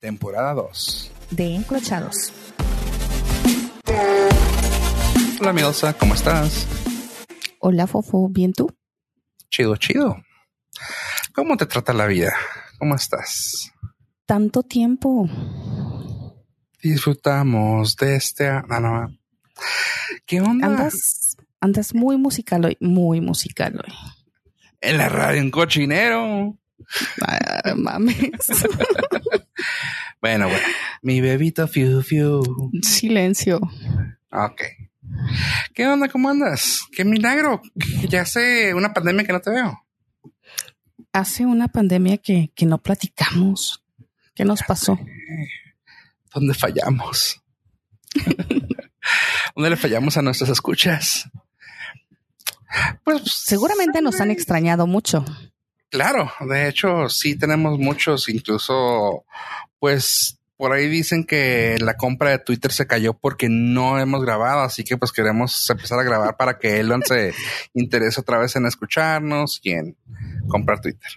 temporada 2. de Encrochados. Hola, Mielsa, ¿cómo estás? Hola, Fofo, ¿bien tú? Chido, chido. ¿Cómo te trata la vida? ¿Cómo estás? Tanto tiempo. Disfrutamos de este... Ah, no. ¿Qué onda? Andas, andas muy musical hoy, muy musical hoy. En la radio, un cochinero. Ah, mames. Bueno, bueno. Mi bebito fiu fiu. Silencio. Ok. ¿Qué onda? ¿Cómo andas? Qué milagro. Ya hace una pandemia que no te veo. Hace una pandemia que, que no platicamos. ¿Qué nos pasó? ¿Dónde fallamos? ¿Dónde le fallamos a nuestras escuchas? Pues seguramente nos han extrañado mucho. Claro, de hecho sí tenemos muchos, incluso pues por ahí dicen que la compra de Twitter se cayó porque no hemos grabado, así que pues queremos empezar a grabar para que Elon se interese otra vez en escucharnos y en comprar Twitter.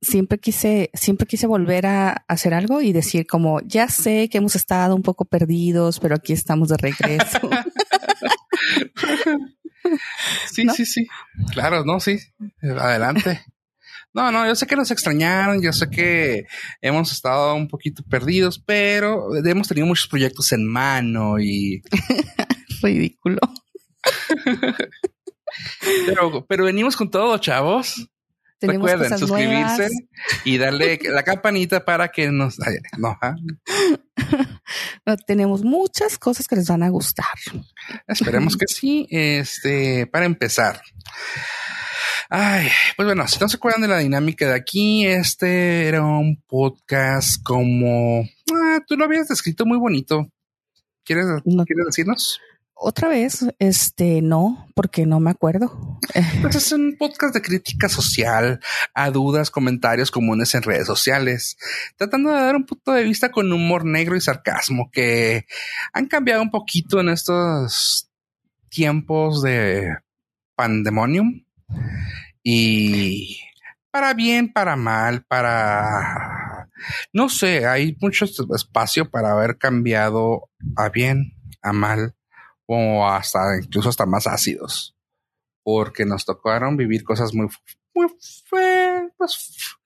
Siempre quise, siempre quise volver a hacer algo y decir como, ya sé que hemos estado un poco perdidos, pero aquí estamos de regreso. sí, ¿No? sí, sí. Claro, no, sí. Adelante. No, no, yo sé que nos extrañaron, yo sé que hemos estado un poquito perdidos, pero hemos tenido muchos proyectos en mano y Ridículo. pero, pero venimos con todo, chavos. Tenemos Recuerden cosas suscribirse nuevas. y darle la campanita para que nos ay, no. No, tenemos muchas cosas que les van a gustar. Esperemos que sí. Este, para empezar. Ay, pues bueno, si no se acuerdan de la dinámica de aquí, este era un podcast como ah, tú lo habías descrito muy bonito. ¿Quieres, No. ¿quieres decirnos? Otra vez, este, no, porque no me acuerdo. Pues es un podcast de crítica social a dudas, comentarios comunes en redes sociales, tratando de dar un punto de vista con humor negro y sarcasmo que han cambiado un poquito en estos tiempos de pandemonium y para bien, para mal, para no sé, hay mucho espacio para haber cambiado a bien, a mal o hasta incluso hasta más ácidos porque nos tocaron vivir cosas muy, muy pues,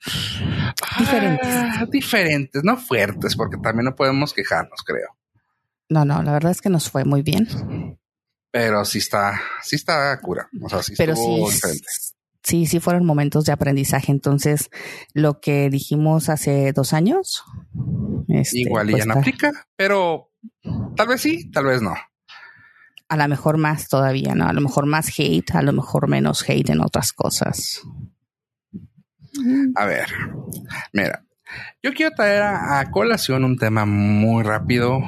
Diferentes. ah, diferentes, no fuertes, porque también no podemos quejarnos, creo. No, no, la verdad es que nos fue muy bien. Pero sí está, sí está cura. O sea, sí Pero sí, diferente. Sí, sí fueron momentos de aprendizaje. Entonces, lo que dijimos hace dos años, este, Igual y pues ya no está- aplica, pero tal vez sí, tal vez no. a lo mejor más todavía, ¿no? A lo mejor más hate, a lo mejor menos hate en otras cosas. A ver, mira, yo quiero traer a, a colación un tema muy rápido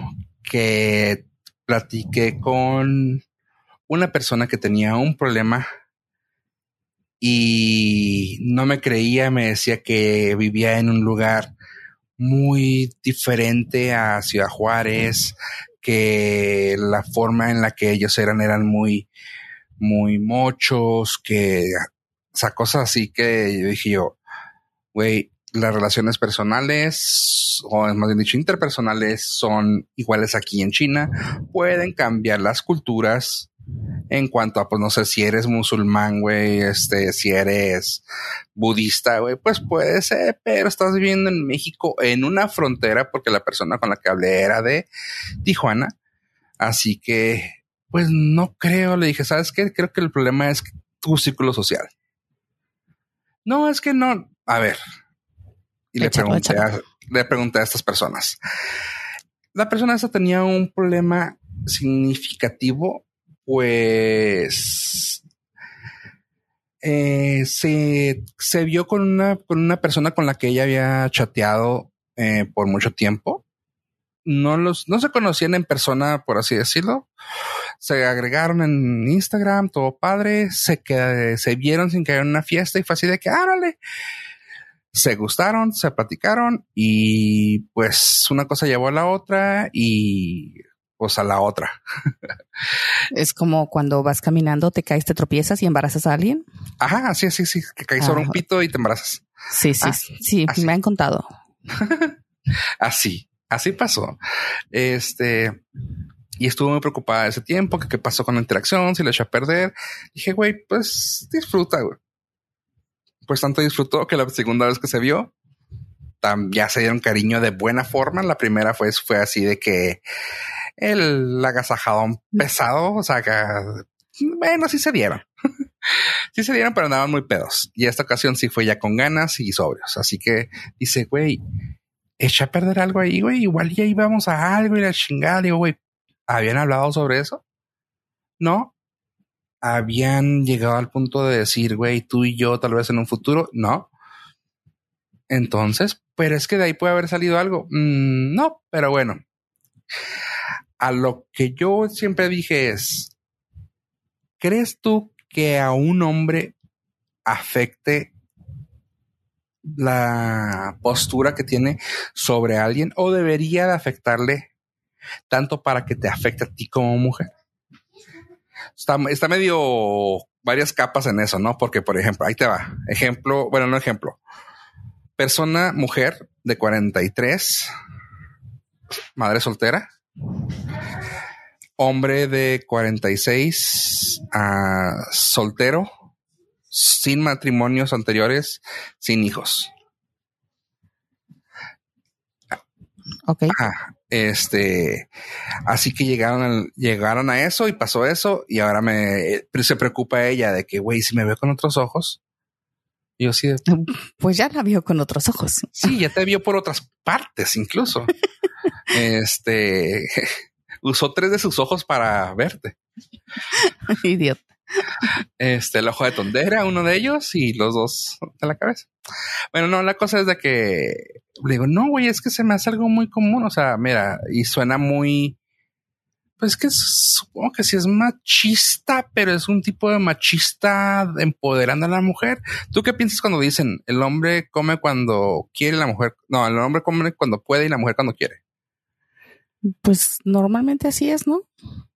que platiqué con una persona que tenía un problema y no me creía, me decía que vivía en un lugar muy diferente a Ciudad Juárez, que la forma en la que ellos eran eran muy, muy mochos, que, o cosas así que yo dije yo, güey, las relaciones personales, o más bien dicho, interpersonales, son iguales aquí en China. Pueden cambiar las culturas en cuanto a, pues no sé, si eres musulmán, güey, este, si eres budista, güey, pues puede ser, pero estás viviendo en México en una frontera, porque la persona con la que hablé era de Tijuana. Así que, pues no creo, le dije, ¿sabes qué? Creo que el problema es tu círculo social. No, es que no. A ver. Y le Échalo, pregunté, échalo. a, le pregunté a estas personas. La persona esa tenía un problema significativo, pues eh, se, se vio con una, con una persona con la que ella había chateado eh, por mucho tiempo. No los, no se conocían en persona, por así decirlo. Se agregaron en Instagram, todo padre, se, que, se vieron sin caer en una fiesta y fue así de que, árale. Se gustaron, se platicaron y pues una cosa llevó a la otra y pues a la otra. Es como cuando vas caminando, te caes, te tropiezas y embarazas a alguien. Ajá, sí, sí, sí, que caes sobre un Ajá. pito y te embarazas. Sí, sí, Ah, sí, sí, así. me han contado. Así, así pasó. Este, y estuvo muy preocupada ese tiempo, que qué pasó con la interacción, si le echó a perder. Dije, güey, pues disfruta, güey. Pues tanto disfrutó que la segunda vez que se vio, ya se dieron cariño de buena forma. La primera fue, fue así de que el agasajadón pesado, o sea, bueno, sí se dieron. sí se dieron, pero andaban muy pedos. Y esta ocasión sí fue ya con ganas y sobrios. Así que dice, güey, echa a perder algo ahí, güey. Igual ya íbamos a algo y la chingada. Digo, güey, ¿habían hablado sobre eso? No. ¿Habían llegado al punto de decir, güey, tú y yo tal vez en un futuro? No. Entonces, pero es que de ahí puede haber salido algo. Mm, no, pero bueno. A lo que yo siempre dije es, ¿crees tú que a un hombre afecte la postura que tiene sobre alguien o debería de afectarle tanto para que te afecte a ti como mujer? Está, está medio varias capas en eso, ¿no? Porque, por ejemplo, ahí te va. Ejemplo, bueno, no ejemplo persona, mujer de 43, madre soltera. Hombre de 46, uh, ah, soltero, sin matrimonios anteriores, sin hijos. Ok. este, así que llegaron, llegaron a eso y pasó eso y ahora me se preocupa ella de que, güey, si me veo con otros ojos, yo sí. Pues ya la vio con otros ojos. Sí, ya te vio por otras partes incluso. este usó tres de sus ojos para verte. Idiota. Este, el ojo de tondera, uno de ellos, y los dos de la cabeza. Bueno, no, la cosa es de que le digo, no, güey, es que se me hace algo muy común. O sea, mira, y suena muy pues que supongo que sí es machista, pero es un tipo de machista empoderando a la mujer. ¿Tú qué piensas cuando dicen el hombre come cuando quiere la mujer? No, el hombre come cuando puede y la mujer cuando quiere. Pues normalmente así es, ¿no?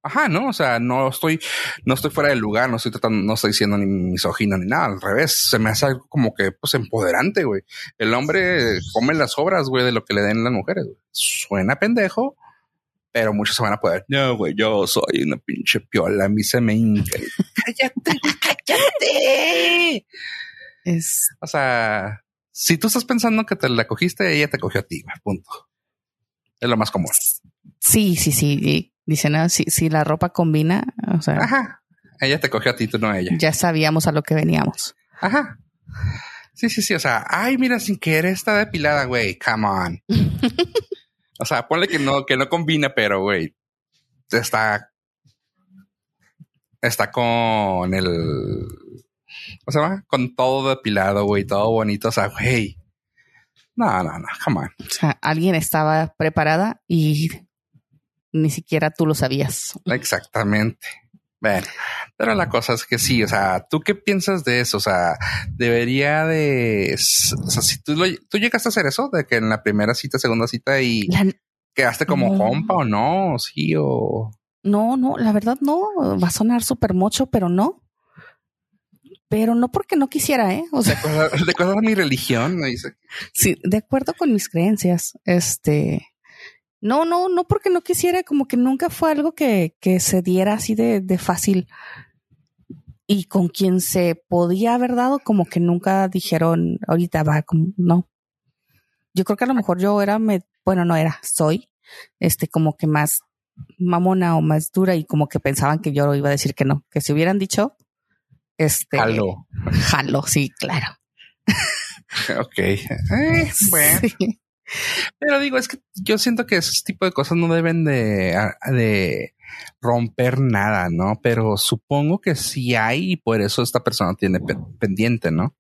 Ajá, no, o sea, no estoy, no estoy fuera del lugar, no estoy tratando, no estoy diciendo ni misógino ni nada, al revés, se me hace algo como que, pues, empoderante, güey. El hombre come las obras, güey, de lo que le den las mujeres, Suena pendejo, pero muchos se van a poder. No, güey, yo soy una pinche piola, a mí se me hinca. cállate, cállate. Es. O sea, si tú estás pensando que te la cogiste, ella te cogió a ti, punto. Es lo más común. Sí, sí, sí. Dicen, ah, si, si la ropa combina, o sea. Ajá. Ella te cogió a ti, tú no a ella. Ya sabíamos a lo que veníamos. Ajá. Sí, sí, sí. O sea, ay, mira, sin querer está depilada, güey. Come on. O sea, ponle que no, que no combina, pero güey, está, está con el, ¿cómo se llama? Con todo depilado, güey, todo bonito. O sea, güey, no, no, no, come on. O sea, alguien estaba preparada y ni siquiera tú lo sabías. Exactamente. Bueno, pero la cosa es que sí, o sea, ¿tú qué piensas de eso? O sea, debería de, o sea, si tú, lo, tú llegaste a hacer eso, de que en la primera cita, segunda cita y quedaste como compa o no, sí o... No, no, la verdad no, va a sonar súper mocho, pero no. Pero no porque no quisiera, ¿eh? O sea, de acuerdo, a mi religión, dice. Sí, de acuerdo con mis creencias, este, no, no, no porque no quisiera, como que nunca fue algo que, que se diera así de, de, fácil. Y con quien se podía haber dado, como que nunca dijeron, ahorita va, como, no. Yo creo que a lo mejor yo era, me, bueno, no era, soy, este, como que más mamona o más dura y como que pensaban que yo iba a decir que no, que si hubieran dicho, este, jalo, jalo, sí, claro. ok, eh, bueno. Pero digo, es que yo siento que ese tipo de cosas no deben de, romper nada, ¿no? Pero supongo que sí hay y por eso esta persona tiene pendiente, ¿no?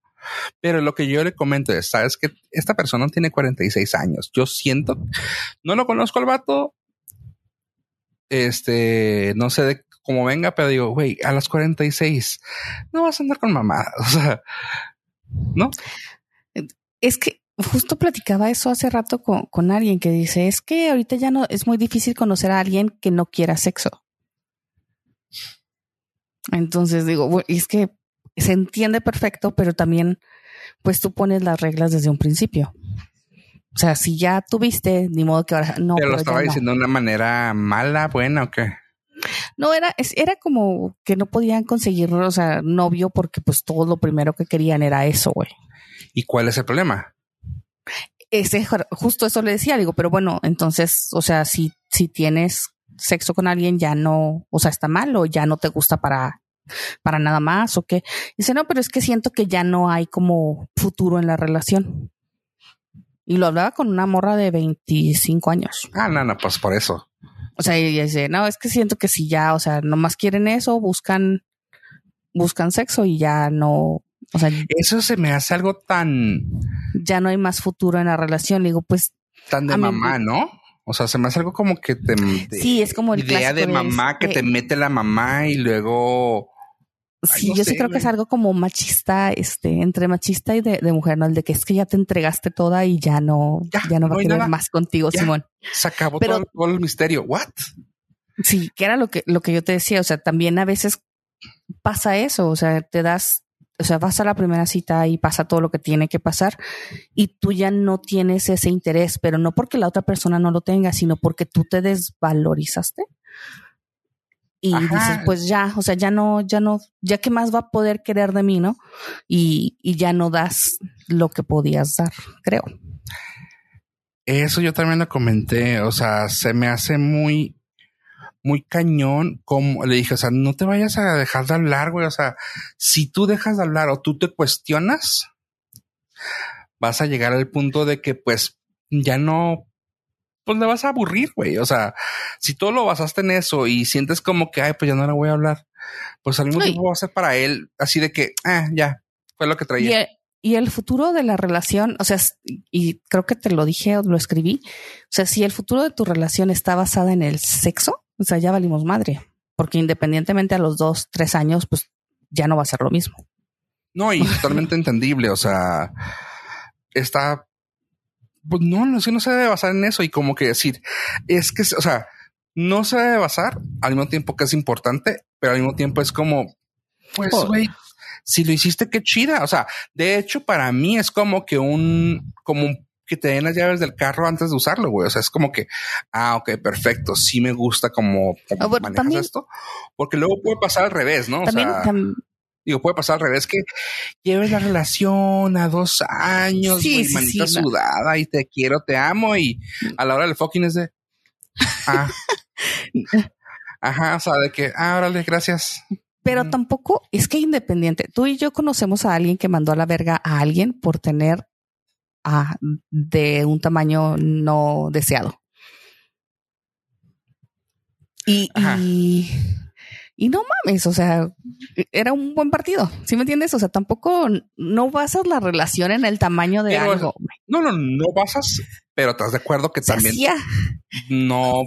Pero lo que yo le comento es, sabes que esta persona tiene 46 años. Yo siento, no lo conozco al vato, este, no sé de cómo venga, pero digo, güey, a las 46 no vas a andar con mamá. O sea, ¿no? Es que justo platicaba eso hace rato con, con, alguien que dice, es que ahorita ya no, es muy difícil conocer a alguien que no quiera sexo. Entonces digo, es que se entiende perfecto, pero también, pues tú pones las reglas desde un principio. O sea, si ya tuviste, ni modo que ahora no. Pero, lo estaba diciendo de una manera mala, buena o qué? No, era, era como que no podían conseguir, o sea, novio porque pues todo lo primero que querían era eso, güey. ¿Y cuál es el problema? Ese, justo eso le decía, digo, pero bueno, entonces, o sea, si, si tienes sexo con alguien ya no, o sea, está mal o ya no te gusta para, para nada más o qué. Dice, no, pero es que siento que ya no hay como futuro en la relación. Y lo hablaba con una morra de 25 años. Ah, no, no, pues por eso. O sea, ella dice, no, es que siento que si ya, o sea, nomás quieren eso, buscan, buscan sexo y ya no, o sea, eso se me hace algo tan. Ya no hay más futuro en la relación. digo, pues. Tan de mamá, ¿no? O sea, se me hace algo como que te. sí, es como el idea de mamá que te mete la mamá y luego. Sí, yo sí creo que es algo como machista, este, entre machista y de, mujer, ¿no? El de que es que ya te entregaste toda y ya no, ya, no va a querer más contigo, Simón. Se acabó todo, todo, el misterio. ¿What? Sí, que era lo que, lo que yo te decía. O sea, también a veces pasa eso. O sea, te das o sea, vas a la primera cita y pasa todo lo que tiene que pasar y tú ya no tienes ese interés, pero no porque la otra persona no lo tenga, sino porque tú te desvalorizaste. Y dices, pues ya, o sea, ya no, ya no, ya qué más va a poder querer de mí, ¿no? Y, y ya no das lo que podías dar, creo. Eso yo también lo comenté, o sea, se me hace muy muy cañón, como le dije, o sea, no te vayas a dejar de hablar, güey, o sea, si tú dejas de hablar o tú te cuestionas, vas a llegar al punto de que pues ya no, pues le vas a aburrir, güey, o sea, si tú lo basaste en eso y sientes como que, ay, pues ya no le voy a hablar, pues al mismo tiempo va a ser para él así de que, ah, ya, fue lo que traía. Y el futuro de la relación, o sea, y creo que te lo dije o lo escribí, o sea, si el futuro de tu relación está basada en el sexo, o sea, ya valimos madre, porque independientemente a los dos, tres años, pues ya no va a ser lo mismo. No, y totalmente entendible, o sea, está, pues no, no, no se debe basar en eso y como que decir, es que, o sea, no se debe basar al mismo tiempo que es importante, pero al mismo tiempo es como, pues, güey, si lo hiciste, qué chida. O sea, de hecho, para mí es como que un, como un que te den las llaves del carro antes de usarlo, güey. O sea, es como que, ah, ok, perfecto. Sí me gusta como, ah, manejas esto. Porque luego puede pasar al revés, ¿no? O sea, digo, puede pasar al revés que lleves la relación a dos años, sí, manita sudada y te quiero, te amo y a la hora del fucking es de, ah, ajá, o sea, de que, ah, órale, gracias. Pero tampoco es que independiente. Tú y yo conocemos a alguien que mandó a la verga a alguien por tener de un tamaño no deseado. Y, y, no mames, o sea, era un buen partido. ¿Sí me entiendes? O sea, tampoco no basas la relación en el tamaño de algo. No, no, no basas, pero estás de acuerdo que también no.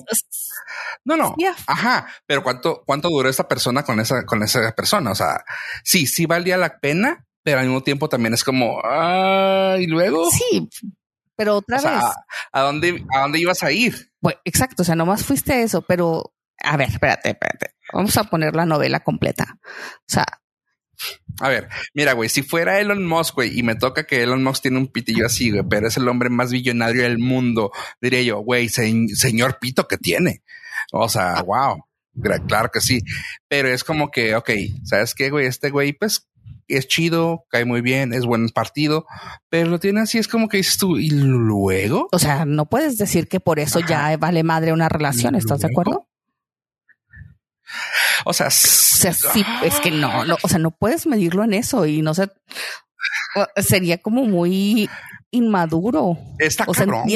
No, no. Ajá. Pero cuánto, cuánto duró esa persona con esa, con esa persona. O sea, sí, sí valía la pena, pero al mismo tiempo también es como, ah, y luego. Sí, pero otra vez. ¿a dónde, ¿A dónde ibas a ir? Pues exacto, o sea, nomás fuiste eso, pero a ver, espérate, espérate. Vamos a poner la novela completa. O sea. A ver, mira, güey, si fuera Elon Musk, güey, y me toca que Elon Musk tiene un pitillo así, güey, pero es el hombre más billonario del mundo, diría yo, güey, señor pito que tiene. O sea, wow. Claro que sí, pero es como que, ok, ¿sabes qué, güey? Este güey, pues es chido, cae muy bien, es buen partido, pero lo tiene así, es como que dices tú, ¿y luego? O sea, no puedes decir que por eso ya vale madre una relación, ¿estás de acuerdo? O sea, sí, es que no, no, o sea, no puedes medirlo en eso y no sé, sería como muy inmaduro. Está o cabrón.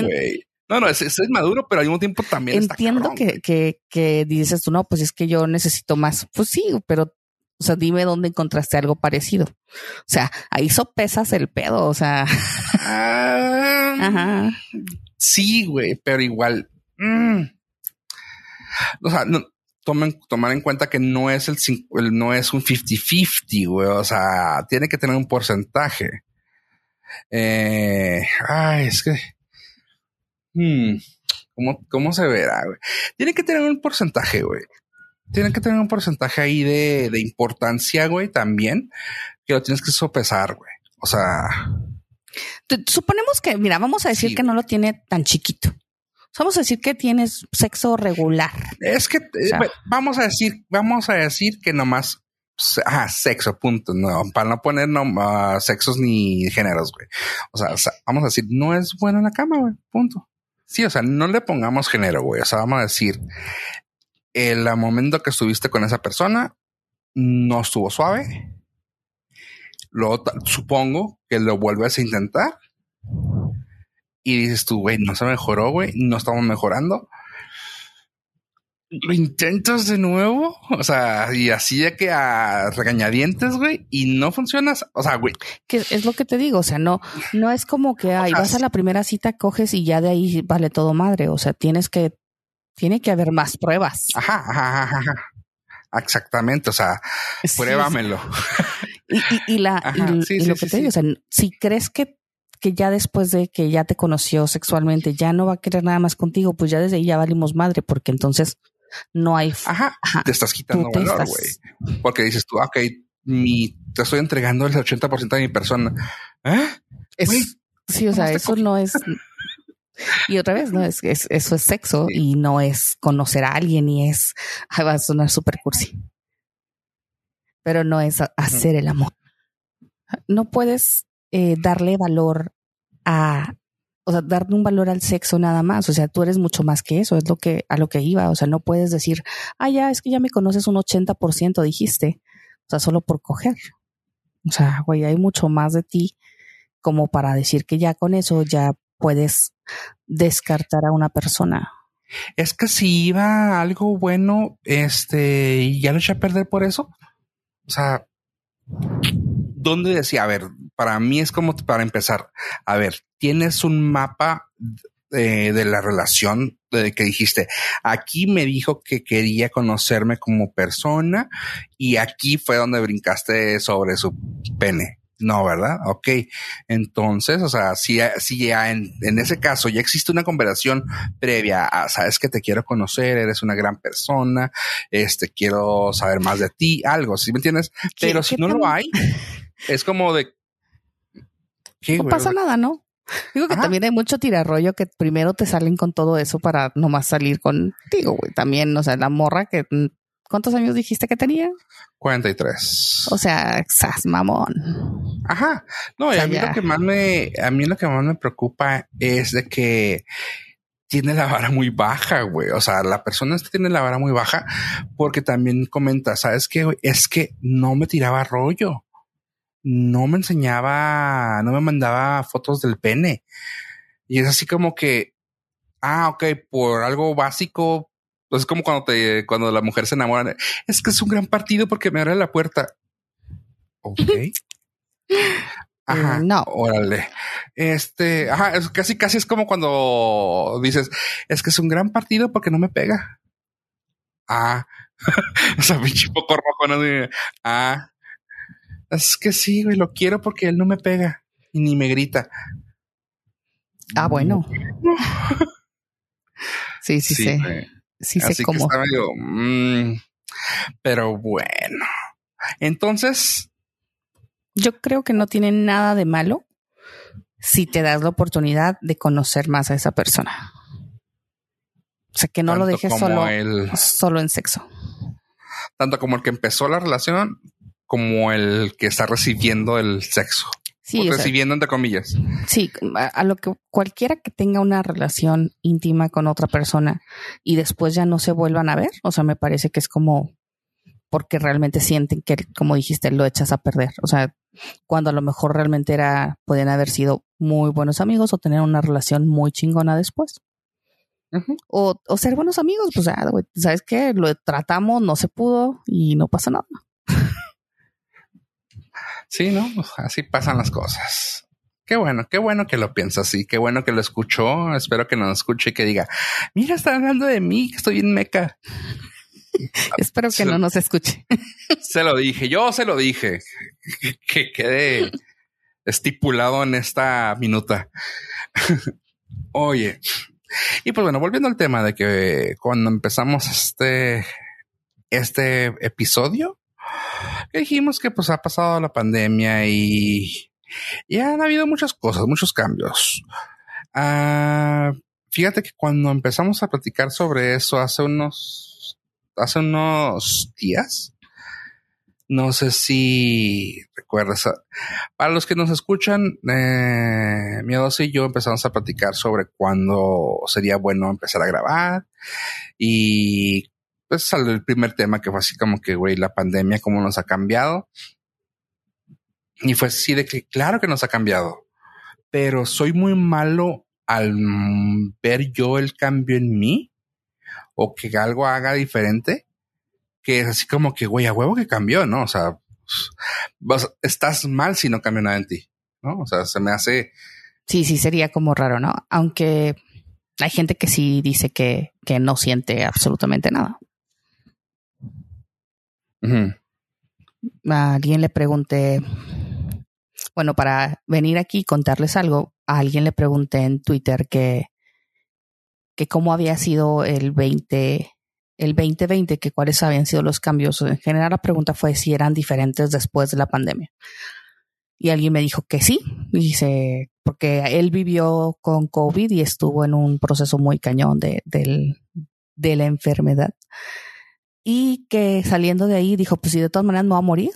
No, no, es, es, maduro, pero al mismo tiempo también. Entiendo que, que, que dices tú, no, pues es que yo necesito más. Pues sí, pero o sea, dime dónde encontraste algo parecido. O sea, ahí sopesas el pedo, o sea. Ah, Ajá. Sí, güey, pero igual. Mm. O sea, no, tomen, tomar en cuenta que no es el, no es un 50-50, güey. O sea, tiene que tener un porcentaje. Eh, ay, es que. Hmm, ¿cómo, ¿Cómo se verá, güey? Tiene que tener un porcentaje, güey tienen que tener un porcentaje ahí de, de importancia, güey, también, que lo tienes que sopesar, güey. O sea. Suponemos que, mira, vamos a decir que no lo tiene tan chiquito. Vamos a decir que tienes sexo regular. Es que eh, vamos a decir, vamos a decir que nomás ah, sexo, punto. No, para no poner no, uh, sexos ni géneros, güey. O sea, o sea, vamos a decir, no es bueno en la cama, güey, punto. Sí, o sea, no le pongamos género, güey. O sea, vamos a decir, el momento que estuviste con esa persona no estuvo suave. Luego supongo que lo vuelves a intentar y dices tú, güey, no se mejoró, güey, no estamos mejorando. Lo intentas de nuevo, o sea, y así de que a regañadientes, güey, y no funcionas, o sea, güey. Que es lo que te digo, o sea, no, no es como que, ay, vas a la primera cita, coges y ya de ahí vale todo madre, o sea, tienes que, tiene que haber más pruebas. Ajá, ajá, ajá. Exactamente, o sea, pruébamelo. Y, la, y, lo que te digo, o sea, si crees que que ya después de que ya te conoció sexualmente, ya no va a querer nada más contigo, pues ya desde ahí ya valimos madre, porque entonces no hay. Ajá, te estás quitando valor, güey. Porque dices tú, ok, mi, te estoy entregando el 80% de mi persona. ¿Eh? sí, o sea, eso no es. Y otra vez, no es, eso es sexo y no es conocer a alguien y es va a sonar súper cursi. Pero no es hacer el amor. No puedes eh, darle valor a, o sea, darle un valor al sexo nada más. O sea, tú eres mucho más que eso, es lo que, a lo que iba. O sea, no puedes decir, ah, ya, es que ya me conoces un 80%, dijiste. O sea, solo por coger. O sea, güey, hay mucho más de ti como para decir que ya con eso ya puedes descartar a una persona. Es que si iba algo bueno, este, ya lo eché a perder por eso. O sea, ¿dónde decía? A ver, para mí es como para empezar. A ver, tienes un mapa de, de la relación de que dijiste, aquí me dijo que quería conocerme como persona y aquí fue donde brincaste sobre su pene. No, ¿verdad? Ok. Entonces, o sea, si, si ya en, en, ese caso ya existe una conversación previa a, sabes que te quiero conocer, eres una gran persona, este, quiero saber más de ti, algo, ¿sí me entiendes? Pero si no lo hay, es como de, no pasa nada, ¿no? Digo que también hay mucho tirarrollo que primero te salen con todo eso para nomás salir contigo, güey. También, o sea, la morra que ¿Cuántos años dijiste que tenía? 43. O sea, exas mamón. Ajá. No, y a mí lo que más me, a mí lo que más me preocupa es de que tiene la vara muy baja, güey. O sea, la persona esta tiene la vara muy baja porque también comenta, ¿sabes qué? Es que no me tiraba rollo no me enseñaba, no me mandaba fotos del pene. Y es así como que, ah, ok, por algo básico, pues es como cuando te, cuando la mujer se enamora, es que es un gran partido porque me abre la puerta. Ok. Ajá. No. Órale. Este, ajá, es casi, casi es como cuando dices, es que es un gran partido porque no me pega. Ah. o sea, pinche poco rojo, ¿no? Ah. Es que sí, güey, lo quiero porque él no me pega y ni me grita. Ah, bueno. sí, sí, sí. Sí, sé cómo. Mm, pero bueno. Entonces. Yo creo que no tiene nada de malo si te das la oportunidad de conocer más a esa persona. O sea, que no lo dejes solo, solo en sexo. Tanto como el que empezó la relación, como el que está recibiendo el sexo. Sí, recibiendo entre comillas. Sí, a, lo que cualquiera que tenga una relación íntima con otra persona y después ya no se vuelvan a ver, o sea, me parece que es como porque realmente sienten que, como dijiste, lo echas a perder. O sea, cuando a lo mejor realmente era, pueden haber sido muy buenos amigos o tener una relación muy chingona después. o, o, ser buenos amigos, pues, ah, ¿sabes qué? Lo tratamos, no se pudo y no pasa nada. Sí, ¿no? Así pasan las cosas. Qué bueno, qué bueno que lo piensa así, qué bueno que lo escuchó. Espero que nos escuche y que diga, mira, está hablando de mí, que estoy en meca. Espero que no nos escuche. se lo dije, yo se lo dije, que quede estipulado en esta minuta. Oye, y pues bueno, volviendo al tema de que cuando empezamos este, este episodio, dijimos que pues ha pasado la pandemia y Y han habido muchas cosas, muchos cambios. Ah, fíjate que cuando empezamos a platicar sobre eso hace unos, hace unos días, no sé si recuerdas. Para los que nos escuchan, eh, Miedos y yo empezamos a platicar sobre cuándo sería bueno empezar a grabar. Y pues salió el primer tema que fue así como que, güey, la pandemia, cómo nos ha cambiado. Y fue así de que, claro que nos ha cambiado, pero soy muy malo al ver yo el cambio en mí o que algo haga diferente, que es así como que, güey, a huevo que cambió, ¿no? O sea, estás mal si no cambia nada en ti, ¿no? O sea, se me hace... Sí, sí, sería como raro, ¿no? Aunque hay gente que sí dice que, que no siente absolutamente nada. A alguien le pregunté, bueno, para venir aquí y contarles algo, a alguien le pregunté en Twitter que, que cómo había sido el 20, el 2020, que cuáles habían sido los cambios. En general, la pregunta fue si eran diferentes después de la pandemia. Y alguien me dijo que sí, dice, porque él vivió con COVID y estuvo en un proceso muy cañón de, de la enfermedad y que saliendo de ahí dijo, pues si de todas maneras no va a morir.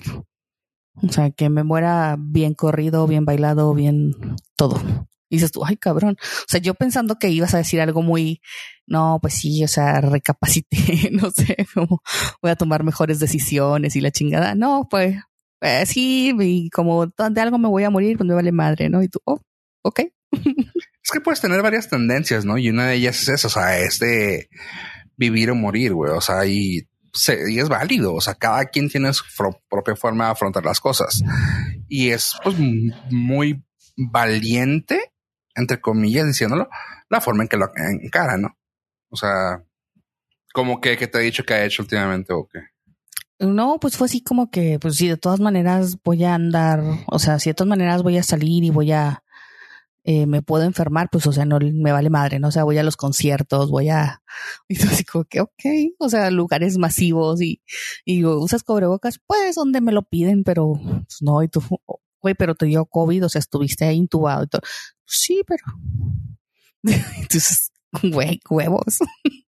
O sea, que me muera bien corrido, bien bailado, bien todo. Y dices tú, ay cabrón. O sea, yo pensando que ibas a decir algo muy, no, pues sí, o sea, recapacité, no sé, como voy a tomar mejores decisiones y la chingada. No, pues, pues sí, y como de algo me voy a morir, pues me vale madre, ¿no? Y tú, oh, ok. Es que puedes tener varias tendencias, ¿no? Y una de ellas es eso, o sea, es de vivir o morir, güey. O sea, y y es válido. O sea, cada quien tiene su propia forma de afrontar las cosas y es pues muy valiente, entre comillas, diciéndolo, la forma en que lo encara, ¿no? O sea, como que, que te ha dicho que ha hecho últimamente o qué. No, pues fue así como que, pues sí, de todas maneras voy a andar, o sea, si de todas maneras voy a salir y voy a, eh, me puedo enfermar, pues, o sea, no me vale madre, ¿no? O sea, voy a los conciertos, voy a, y así como que, ok, o sea, lugares masivos y, y usas cobrebocas, pues, donde me lo piden, pero, pues, no, y tú, güey, pero te dio COVID, o sea, estuviste ahí intubado y todo. Sí, pero, entonces, güey, huevos.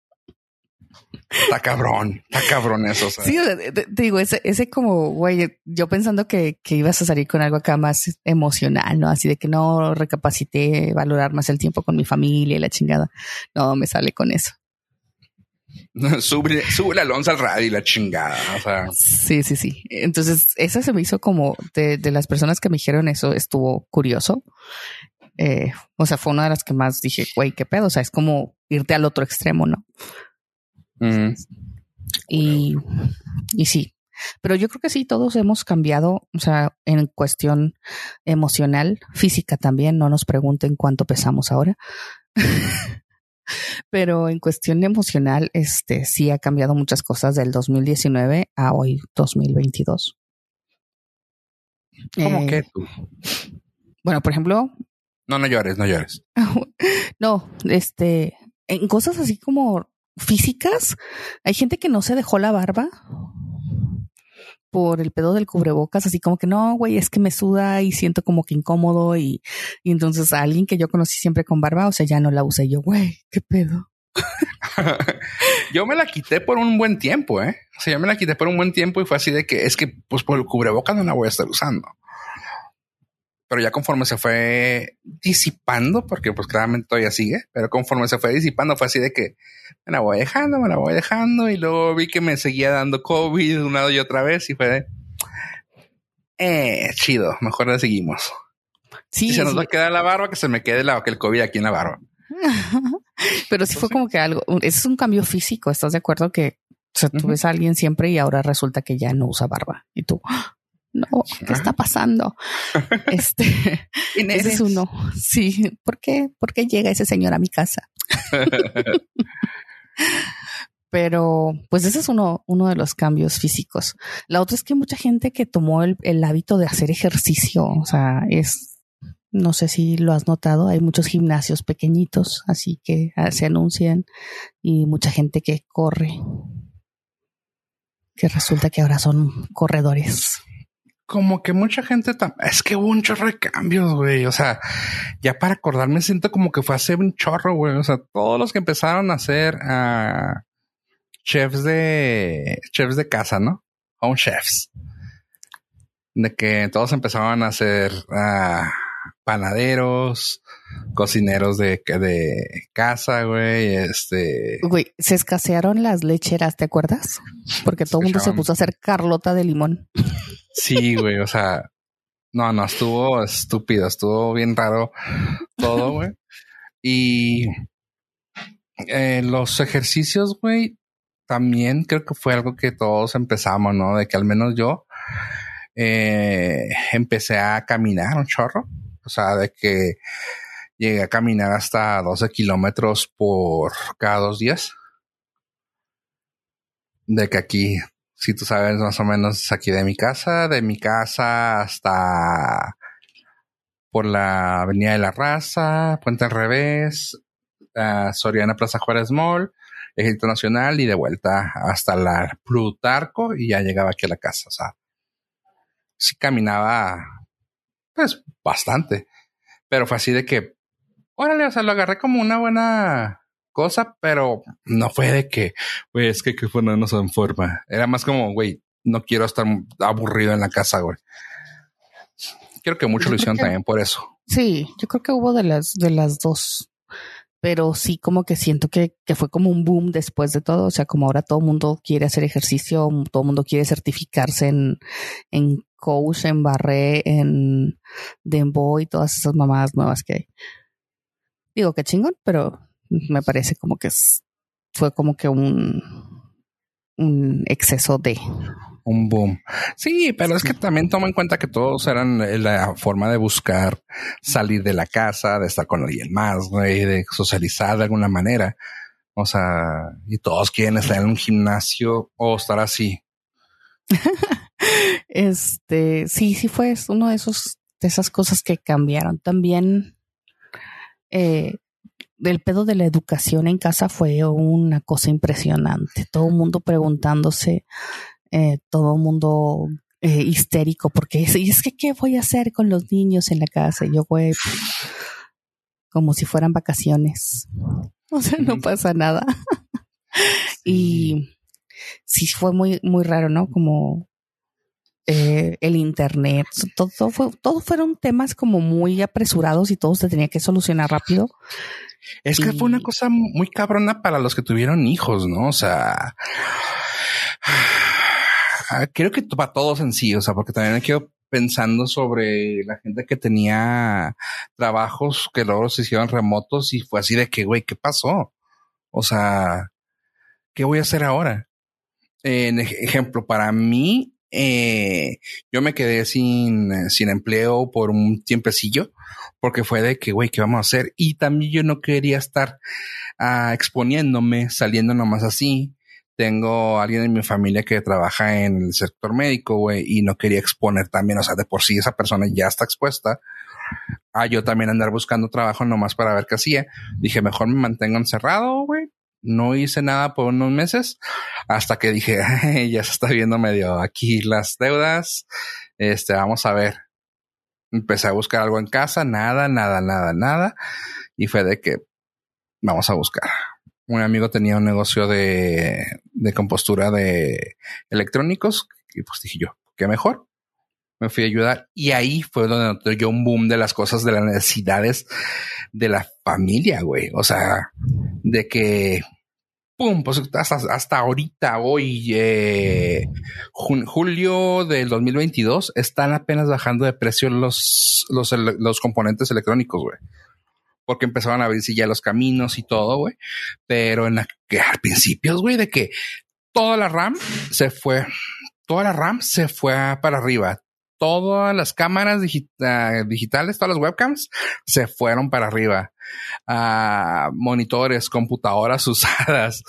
Está cabrón, está cabrón eso. Sí, te, digo, ese, ese como, güey, yo pensando que, que, ibas a salir con algo acá más emocional, ¿no? Así de que no recapacité valorar más el tiempo con mi familia y la chingada. No, me sale con eso. sube, sube la lonza al radio y la chingada. O sea. Sí, sí, sí. Entonces, esa se me hizo como de, de las personas que me dijeron eso, estuvo curioso. Eh, o sea, fue una de las que más dije, güey, qué pedo. O sea, es como irte al otro extremo, ¿no? Y, y sí, pero yo creo que sí, todos hemos cambiado, o sea, en cuestión emocional, física también, no nos pregunten cuánto pesamos ahora. Pero en cuestión emocional, este sí ha cambiado muchas cosas del 2019 a hoy, 2022. ¿Cómo eh, que tú? Bueno, por ejemplo. No, no llores, no llores. no, este, en cosas así como físicas. Hay gente que no se dejó la barba por el pedo del cubrebocas, así como que no, güey, es que me suda y siento como que incómodo y, entonces a alguien que yo conocí siempre con barba, o sea, ya no la usé yo, güey, qué pedo. yo me la quité por un buen tiempo, ¿eh? O sea, yo me la quité por un buen tiempo y fue así de que es que, pues por el cubrebocas no la voy a estar usando pero ya conforme se fue disipando, porque pues claramente todavía sigue, pero conforme se fue disipando fue así de que me la voy dejando, me la voy dejando y luego vi que me seguía dando COVID de un lado y otra vez y fue de, eh, chido, mejor la seguimos. Sí, se nos va a quedar la barba, que se me quede la, que el COVID aquí en la barba. pero sí fue como que algo, ese es un cambio físico, ¿estás de acuerdo? Que tú ves a alguien siempre y ahora resulta que ya no usa barba y tú, no, ¿qué está pasando? este, ese es uno. Sí, ¿por qué? ¿Por qué llega ese señor a mi casa? Pero, pues ese es uno, uno de los cambios físicos. La otra es que mucha gente que tomó el, el hábito de hacer ejercicio, o sea, es, no sé si lo has notado, hay muchos gimnasios pequeñitos, así que ah, se anuncian y mucha gente que corre, que resulta que ahora son corredores como que mucha gente es que hubo un chorro de cambios, güey. O sea, ya para acordarme siento como que fue hace un chorro, güey. O sea, todos los que empezaron a hacer uh, chefs de chefs de casa, ¿no? Home chefs. De que todos empezaban a hacer uh, panaderos, cocineros de, de casa, güey. Este. Güey, se escasearon las lecheras, ¿te acuerdas? Porque todo el mundo se puso a hacer Carlota de limón. Sí, güey, o sea, no, no, estuvo estúpido, estuvo bien raro todo, güey. Y eh, los ejercicios, güey, también creo que fue algo que todos empezamos, ¿no? De que al menos yo eh, empecé a caminar un chorro. O sea, de que llegué a caminar hasta 12 kilómetros por cada dos días. De que aquí si tú sabes más o menos aquí de mi casa, de mi casa hasta por la Avenida de la Raza, Puente al Revés, Soriana Plaza Juárez Mall, Ejército Nacional y de vuelta hasta la Plutarco y ya llegaba aquí a la casa. O sea, sí caminaba pues bastante, pero fue así de que, órale, o sea, lo agarré como una buena cosa, pero no fue de que, güey, es que que fue no en forma. Era más como, güey, no quiero estar aburrido en la casa, güey. Creo que mucho lo hicieron también por eso. Sí, yo creo que hubo de las, de las dos. Pero sí, como que siento que, que fue como un boom después de todo. O sea, como ahora todo el mundo quiere hacer ejercicio, todo el mundo quiere certificarse en, en coach, en barré, en dembo y todas esas mamadas nuevas que hay. Digo que chingón, pero me parece como que fue como que un, un exceso de un boom. Sí, pero es que también toma en cuenta que todos eran la forma de buscar salir de la casa, de estar con alguien más, güey, de socializar de alguna manera. O sea, y todos quieren estar en un gimnasio o estar así. este, sí, sí fue uno de esos, de esas cosas que cambiaron. También, eh, el pedo de la educación en casa fue una cosa impresionante. Todo el mundo preguntándose, eh, todo el mundo eh, histérico, porque es, es que, ¿qué voy a hacer con los niños en la casa? Y yo, güey, como si fueran vacaciones. O sea, no pasa nada. y sí fue muy, muy raro, ¿no? Como eh, el internet, todo, fue, todo fueron temas como muy apresurados y todo se tenía que solucionar rápido. Es que fue una cosa muy cabrona para los que tuvieron hijos, ¿no? O sea, creo que para todos en sí, o sea, porque también me quedo pensando sobre la gente que tenía trabajos que luego se hicieron remotos y fue así de que, güey, ¿qué pasó? O sea, ¿qué voy a hacer ahora? En ejemplo, para mí, eh, yo me quedé sin, sin empleo por un tiempecillo porque fue de que, güey, ¿qué vamos a hacer? Y también yo no quería estar uh, exponiéndome, saliendo nomás así. Tengo alguien en mi familia que trabaja en el sector médico, güey, y no quería exponer también, o sea, de por sí esa persona ya está expuesta. A yo también andar buscando trabajo nomás para ver qué hacía. Dije, mejor me mantengo encerrado, güey. No hice nada por unos meses hasta que dije, ya se está viendo medio aquí las deudas. Este, vamos a ver Empecé a buscar algo en casa, nada, nada, nada, nada. Y fue de que vamos a buscar. Un amigo tenía un negocio de, de compostura de electrónicos y pues dije yo, qué mejor. Me fui a ayudar y ahí fue donde noté yo un boom de las cosas, de las necesidades de la familia, güey. O sea, de que pum, pues hasta, hasta ahorita, hoy, eh, julio del 2022, están apenas bajando de precio los, los, los componentes electrónicos, güey. Porque empezaron a abrirse ya los caminos y todo, güey. Pero en la, que al principio, güey, de que toda la RAM se fue, toda la RAM se fue para arriba todas las cámaras digitales, todas las webcams se fueron para arriba. Uh, monitores, computadoras usadas,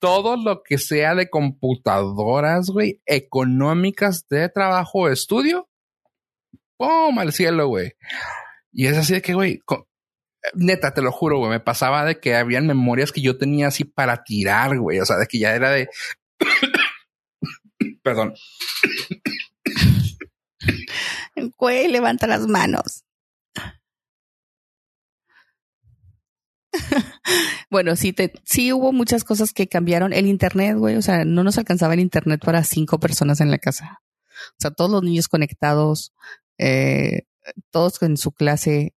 todo lo que sea de computadoras, güey, económicas de trabajo o estudio, ¡pum! al cielo, güey. Y es así de que, güey, neta, te lo juro, güey, me pasaba de que habían memorias que yo tenía así para tirar, güey, o sea, de que ya era de... Perdón Güey, levanta las manos. bueno, sí, te, sí hubo muchas cosas que cambiaron. El internet, güey, o sea, no nos alcanzaba el internet para cinco personas en la casa. O sea, todos los niños conectados, eh, todos en su clase,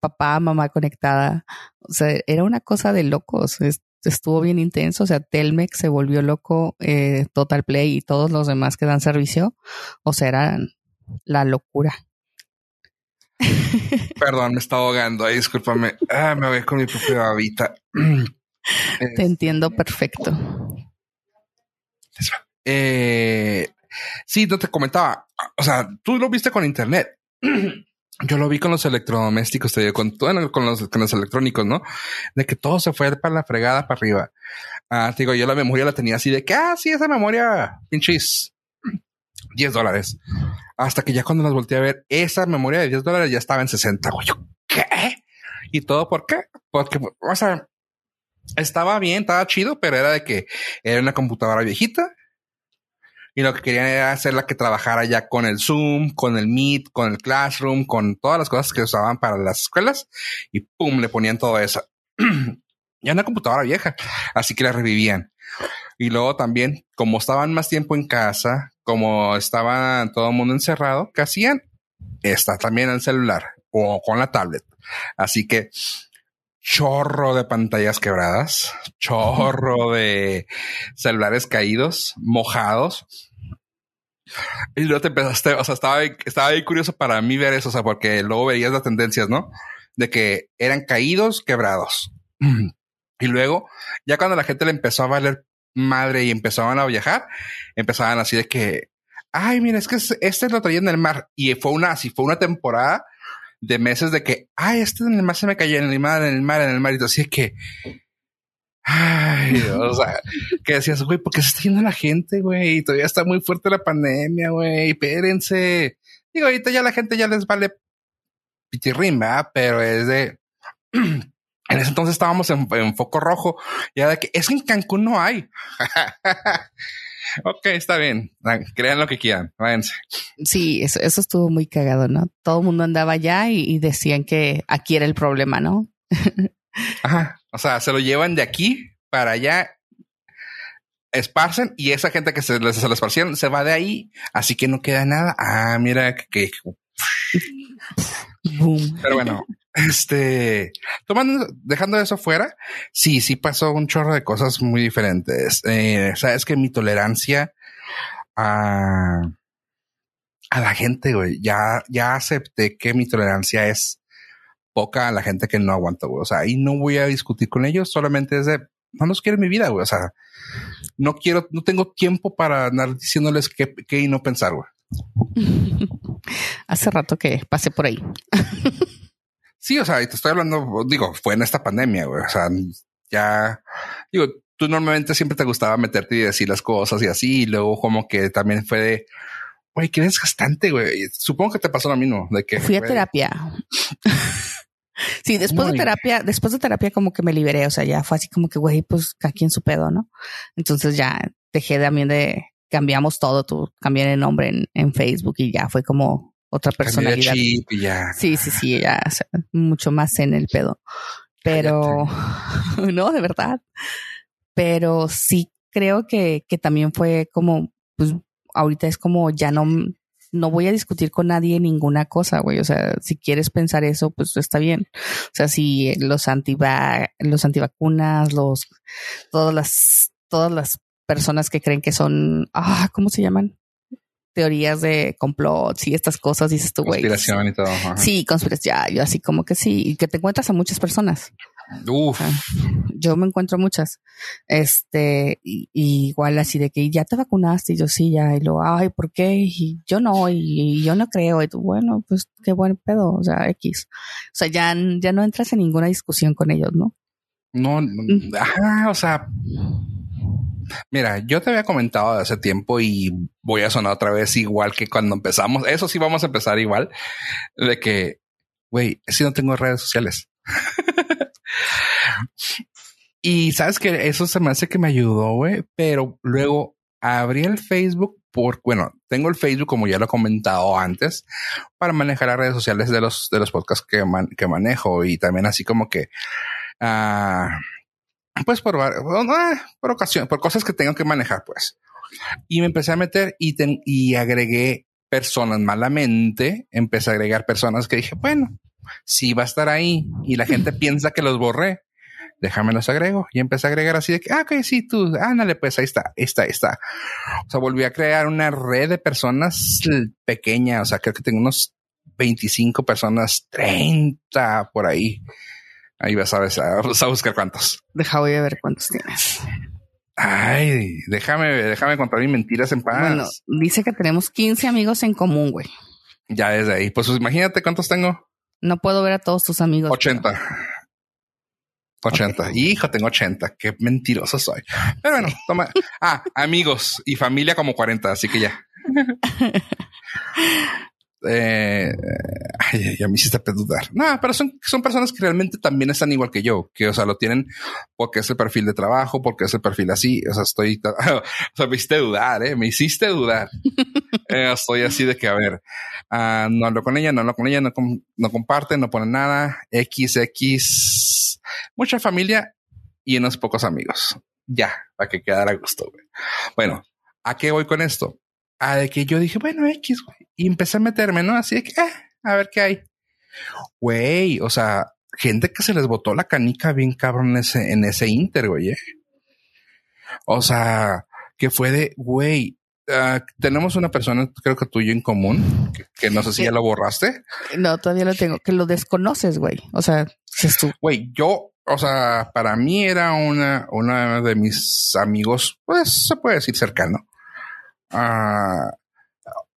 papá, mamá conectada. O sea, era una cosa de locos. Estuvo bien intenso. O sea, Telmex se volvió loco, eh, Total Play y todos los demás que dan servicio. O sea, eran la locura. Perdón, me está ahogando. Ahí, discúlpame. Ah, me voy con mi propia babita. Te entiendo perfecto. Eh, sí, no te comentaba. O sea, tú lo viste con internet. Yo lo vi con los electrodomésticos, te digo, con, con, los, con los electrónicos, ¿no? De que todo se fue para la fregada para arriba. Ah, te digo, yo la memoria la tenía así de que, ah, sí, esa memoria, pinches 10 dólares. Hasta que ya cuando las volteé a ver, esa memoria de 10 dólares ya estaba en 60. ¿qué? ¿Y todo por qué? Porque, o sea, estaba bien, estaba chido, pero era de que era una computadora viejita. Y lo que querían era hacerla que trabajara ya con el Zoom, con el Meet, con el Classroom, con todas las cosas que usaban para las escuelas. Y pum, le ponían todo eso. ya una computadora vieja. Así que la revivían. Y luego también, como estaban más tiempo en casa, como estaba todo el mundo encerrado, ¿qué hacían? Está también el celular o con la tablet. Así que chorro de pantallas quebradas, chorro de celulares caídos, mojados. Y luego te empezaste, o sea, estaba, estaba ahí curioso para mí ver eso, o sea, porque luego veías las tendencias, ¿no? De que eran caídos, quebrados. Y luego, ya cuando la gente le empezó a valer madre y empezaban a viajar, empezaban así de que, ay, mira, es que este lo traía en el mar. Y fue una, así fue una temporada de meses de que, ay, este en el mar se me cayó en el mar, en el mar, en el mar. Y así que, ay, o sea, que decías, güey, ¿por qué se está yendo la gente, güey? Todavía está muy fuerte la pandemia, güey, espérense. Digo, ahorita ya la gente ya les vale pichirrimba, pero es de, En ese entonces estábamos en, foco rojo. Ya de que es que en Cancún no hay. ok, está bien. Crean lo que quieran. Váyanse. Sí, eso, eso estuvo muy cagado, ¿no? Todo el mundo andaba allá y, decían que aquí era el problema, ¿no? Ajá. O sea, se lo llevan de aquí para allá, esparcen y esa gente que se les, se esparcieron se va de ahí. Así que no queda nada. Ah, mira que. Pero bueno, este, tomando, dejando eso fuera, sí, sí pasó un chorro de cosas muy diferentes. Eh, sabes que mi tolerancia a, a la gente, güey, ya, ya acepté que mi tolerancia es poca a la gente que no aguanta, güey. O sea, y no voy a discutir con ellos, solamente es de, no los quiero en mi vida, güey. O sea, no quiero, no tengo tiempo para andar diciéndoles qué, qué y no pensar, güey. Hace rato que pasé por ahí. Sí, o sea, y te estoy hablando, digo, fue en esta pandemia, güey. O sea, ya, digo, tú normalmente siempre te gustaba meterte y decir las cosas y así, y luego como que también fue de, güey, qué desgastante, güey. Supongo que te pasó lo mismo, de que... Fui a terapia. sí, después de terapia, después de terapia como que me liberé, o sea, ya fue así como que, güey, pues aquí en su pedo, ¿no? Entonces ya dejé también de, cambiamos todo, tú cambié el nombre en, en Facebook y ya fue como, otra personalidad. Sí, sí, sí, ya mucho más en el pedo. Pero no, de verdad. Pero sí creo que, que también fue como, pues ahorita es como ya no, no voy a discutir con nadie ninguna cosa, güey. O sea, si quieres pensar eso, pues está bien. O sea, si los antiva, los antivacunas, los, todas las, todas las personas que creen que son, ah, ¿cómo se llaman? teorías de complots y estas cosas, dices tú, güey. Conspiración y todo. Sí, conspiración. yo así como que sí, y que te encuentras a muchas personas. Uf. yo me encuentro muchas. Este, y, igual así de que ya te vacunaste y yo sí, ya, y lo, ay, ¿por qué? Y yo no, y, yo no creo. Y tú, bueno, pues qué buen pedo, o sea, X. O sea, ya, ya no entras en ninguna discusión con ellos, ¿no? No, ajá, o sea, Mira, yo te había comentado de hace tiempo y voy a sonar otra vez igual que cuando empezamos. Eso sí vamos a empezar igual de que, güey, si no tengo redes sociales. y sabes que eso se me hace que me ayudó, güey, pero luego abrí el Facebook por, bueno, tengo el Facebook como ya lo he comentado antes para manejar las redes sociales de los, de los podcasts que, que manejo y también así como que, uh, pues por, por ocasión, por cosas que tengo que manejar, pues. Y me empecé a meter y, y agregué personas malamente, empecé a agregar personas que dije, bueno, si va a estar ahí y la gente piensa que los borré, déjame los agrego. Y empecé a agregar así de que, ah, ok, sí, tú, ándale, pues ahí está, ahí está, ahí está. O sea, volví a crear una red de personas pequeña, o sea, creo que tengo unos 25 personas, 30 por ahí. Ahí vas a, vas a buscar cuántos. Deja, voy a ver cuántos tienes. Ay, déjame, déjame contar mis mentiras en paz. Bueno, dice que tenemos 15 amigos en común, güey. Ya desde ahí. Pues, pues imagínate cuántos tengo. No puedo ver a todos tus amigos. 80. 80. Hijo, tengo 80. Qué mentiroso soy. Pero bueno, toma. Ah, amigos y familia como 40, así que ya. eh, ay, ya me hiciste dudar. No, pero son, son personas que realmente también están igual que yo, que, o sea, lo tienen porque es el perfil de trabajo, porque es el perfil así. O sea, estoy, o sea, me hiciste dudar, eh, me hiciste dudar. eh, estoy así de que, a ver, uh, no hablo con ella, no hablo con ella, no, no comparte, no pone nada, XX, mucha familia y unos pocos amigos. Ya, para que quedara a gusto. Güey. Bueno, ¿a qué voy con esto? A de que yo dije, bueno, X, güey. Y empecé a meterme, ¿no? Así de que, eh, a ver qué hay. Güey, o sea, gente que se les botó la canica bien cabrón en ese, en ese inter, güey. ¿eh? O sea, que fue de, güey, uh, tenemos una persona, creo que tuyo en común, que, no sé si ya lo borraste. No, todavía lo tengo, que lo desconoces, güey. O sea, es tú. Güey, yo, o sea, para mí era una, una de mis amigos, pues se puede decir cercano. Uh,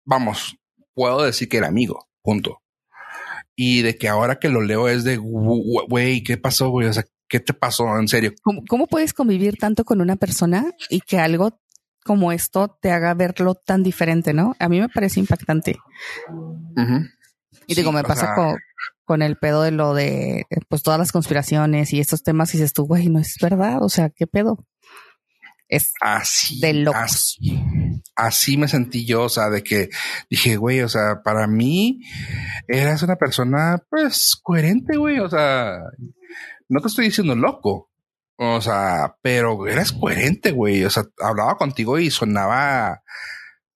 vamos, puedo decir que era amigo, punto. Y de que ahora que lo leo es de, güey, ¿qué pasó, güey? O sea, ¿qué te pasó? En serio. ¿Cómo, puedes convivir tanto con una persona y que algo como esto te haga verlo tan diferente, no? A mí me parece impactante. Y digo, me pasa con, el pedo de lo de, pues todas las conspiraciones y estos temas y dices tú, güey, no es verdad. O sea, ¿qué pedo? Es así, de locos así me sentí yo, o sea, de que dije, güey, o sea, para mí eras una persona, pues, coherente, güey, o sea, no te estoy diciendo loco, o sea, pero eras coherente, güey, o sea, hablaba contigo y sonaba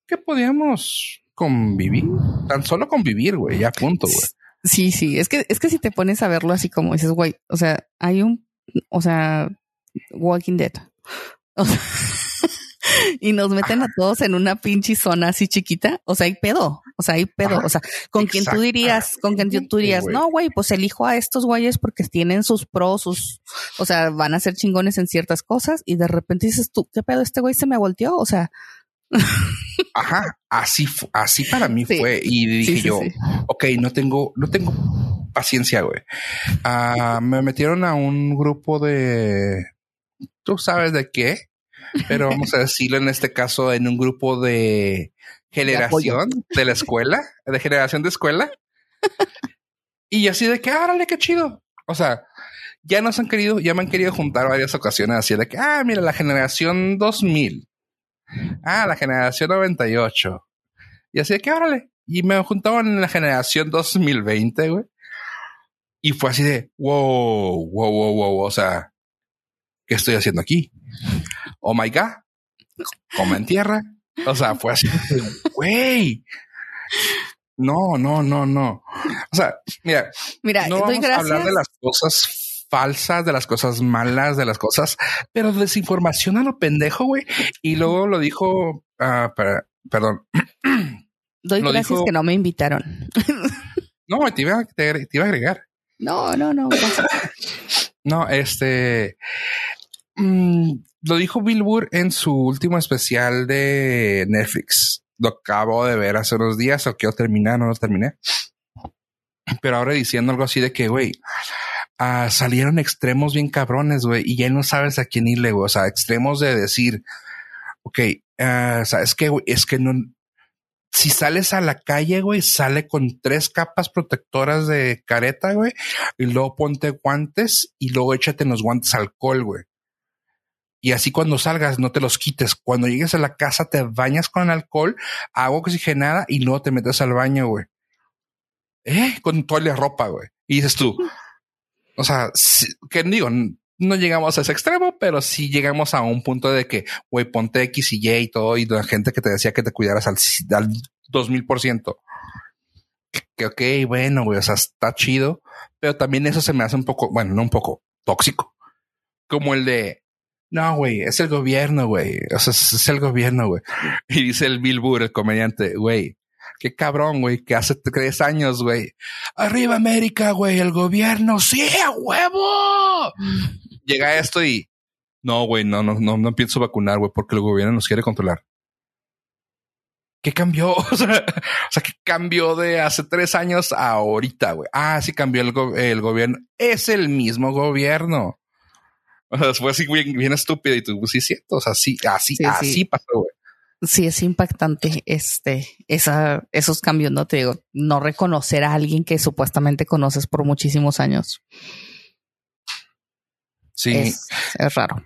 que podíamos convivir, tan solo convivir, güey, ya punto, güey. Sí, sí, es que, es que si te pones a verlo así como dices, güey, o sea, hay un, o sea, Walking Dead. O sea, y nos meten a todos en una pinche zona así chiquita. O sea, hay pedo. O sea, hay pedo. O sea, con quien tú dirías, con quien tú dirías, no, güey, pues elijo a estos güeyes porque tienen sus pros, sus, o sea, van a ser chingones en ciertas cosas y de repente dices tú, ¿qué pedo? Este güey se me volteó. O sea, Ajá, así, así para mí fue. Y dije yo, ok, no tengo, no tengo paciencia, güey. Ah, me metieron a un grupo de, tú sabes de qué, pero vamos a decirlo en este caso en un grupo de generación de, la escuela, de generación de escuela. y así de que, árale, qué chido. O sea, ya nos han querido, ya me han querido juntar varias ocasiones así de que, ah, mira, la generación 2000. Ah, la generación 98. Y así de que, árale. Y me juntaban en la generación 2020, güey. Y fue así de, wow, wow, wow, wow. O sea, ¿qué estoy haciendo aquí? Oh my God, como en tierra. O sea, fue así, güey. No, no, no, no. O sea, mira, mira, no vamos a hablar de las cosas falsas, de las cosas malas, de las cosas, pero desinformación a lo pendejo, güey. Y luego lo dijo, uh, perdón. Doy gracias que no me invitaron. no, te iba, te, iba a agregar. No, no, no. no, este, Mm, lo dijo Bill Burr en su último especial de Netflix. Lo acabo de ver hace unos días, o quiero terminar, no lo terminé. Pero ahora diciendo algo así de que, güey, ah, salieron extremos bien cabrones, güey, y ya no sabes a quién irle, güey. O sea, extremos de decir, ok, uh, es que, es que no, si sales a la calle, güey, sale con tres capas protectoras de careta, güey, y luego ponte guantes y luego échate los guantes alcohol, güey Y así cuando salgas, no te los quites. Cuando llegues a la casa, te bañas con alcohol, agua oxigenada y luego te metes al baño, güey. ¿Eh? Con toda la ropa, güey. Y dices tú, o sea, que digo, no llegamos a ese extremo, pero sí llegamos a un punto de que, güey, ponte X y Y y todo, y la gente que te decía que te cuidaras al, al 2000 por ciento. Que, ok, bueno, güey, o sea, está chido, pero también eso se me hace un poco, bueno, no un poco tóxico, como el de, no, güey, es el gobierno, güey, o sea, es, el gobierno, güey. Y dice el Bill Burr, el comediante, güey, qué cabrón, güey, que hace tres años, güey. Arriba América, güey, el gobierno, sí, a huevo. Llega esto y no, güey, no, no, no, no pienso vacunar, güey, porque el gobierno nos quiere controlar. ¿Qué cambió? O sea, o sea, ¿qué cambió de hace tres años a ahorita, güey? Ah, sí cambió el, el gobierno. Es el mismo gobierno. O sea, fue así bien, bien estúpido y tú, pues sí, cierto. O sea, sí, así, así pasó, güey. Sí, es impactante este, esa, esos cambios, no te digo, no reconocer a alguien que supuestamente conoces por muchísimos años. Sí. Es, raro.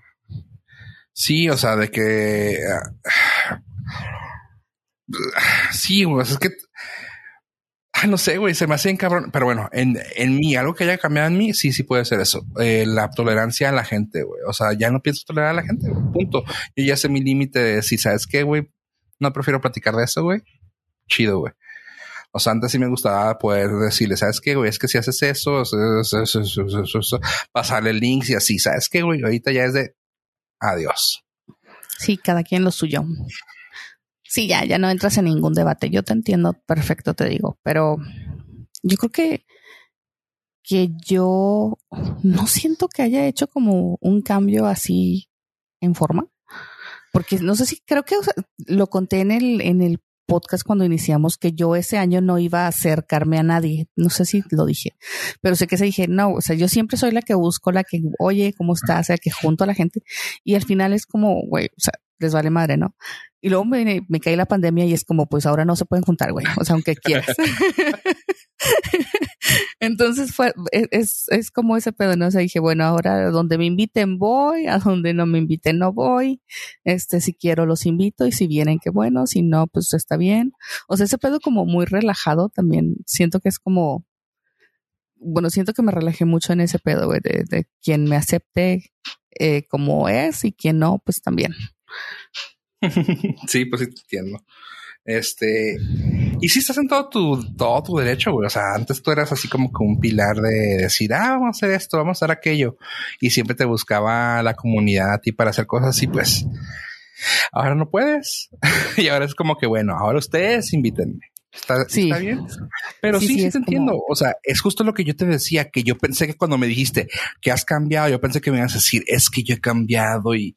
Sí, o sea, de que. Ah, sí, güey, es que. No sé, güey, se me hace cabrón. Pero bueno, en, en mí, algo que haya cambiado en mí, sí, sí puede ser eso. Eh, la tolerancia a la gente, güey. O sea, ya no pienso tolerar a la gente, punto. Yo ya sé mi límite de si sabes qué, güey, no prefiero platicar de eso, güey. Chido, güey. O sea, antes sí me gustaba poder decirle, ¿sabes qué, güey? Es que si haces eso, pasarle links y así, ¿sabes qué, güey? Ahorita ya es de adiós. Sí, cada quien lo suyo. Sí, ya, ya no entras en ningún debate. Yo te entiendo perfecto, te digo, pero yo creo que que yo no siento que haya hecho como un cambio así en forma, porque no sé si creo que lo conté en el en el podcast cuando iniciamos que yo ese año no iba a acercarme a nadie. No sé si lo dije, pero sé que se dije, no, o sea, yo siempre soy la que busco, la que, oye, ¿cómo estás? O sea, que junto a la gente. Y al final es como, güey, o sea, les vale madre, ¿no? Y luego me, me cae la pandemia y es como, pues ahora no se pueden juntar, güey. O sea, aunque quieras. Entonces fue, e, es, es como ese pedo, ¿no? O sea, dije, bueno, ahora donde me inviten voy, a donde no me inviten no voy. Este, si quiero los invito y si vienen, qué bueno, si no, pues está bien. O sea, ese pedo como muy relajado también. Siento que es como, bueno, siento que me relajé mucho en ese pedo, güey, de, de quien me acepte eh, como es y quien no, pues también. sí, pues sí, entiendo. Este, y si estás en todo tu, todo tu derecho, güey. O sea, antes tú eras así como que un pilar de decir, ah, vamos a hacer esto, vamos a hacer aquello. Y siempre te buscaba la comunidad a ti para hacer cosas así, pues ahora no puedes. y ahora es como que, bueno, ahora ustedes invítenme. ¿Está, bien? Pero sí, sí, te entiendo. O sea, es justo lo que yo te decía, que yo pensé que cuando me dijiste que has cambiado, yo pensé que me ibas a decir, es que yo he cambiado y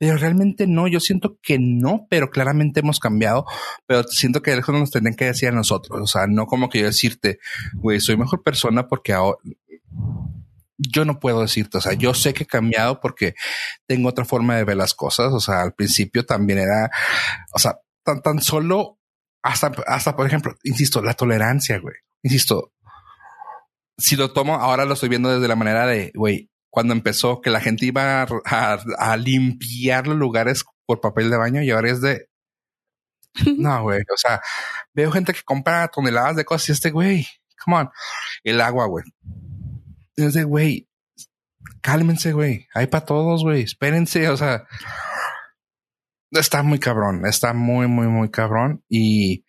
pero realmente no, yo siento que no, pero claramente hemos cambiado, pero siento que eso nos tendrían que decir a nosotros, o sea, no como que yo decirte, güey, soy mejor persona porque ahora yo no puedo decirte, o sea, yo sé que he cambiado porque tengo otra forma de ver las cosas, o sea, al principio también era, o sea, tan, tan solo hasta, hasta, por ejemplo, insisto, la tolerancia, güey, insisto, si lo tomo, ahora lo estoy viendo desde la manera de, güey, cuando empezó que la gente iba a, limpiar los lugares por papel de baño y ahora es de no, güey. O sea, veo gente que compra toneladas de cosas y este güey, come on, el agua, güey. Es de güey, cálmense, güey. Hay para todos, güey. Espérense, o sea, está muy cabrón, está muy, muy, muy cabrón. Y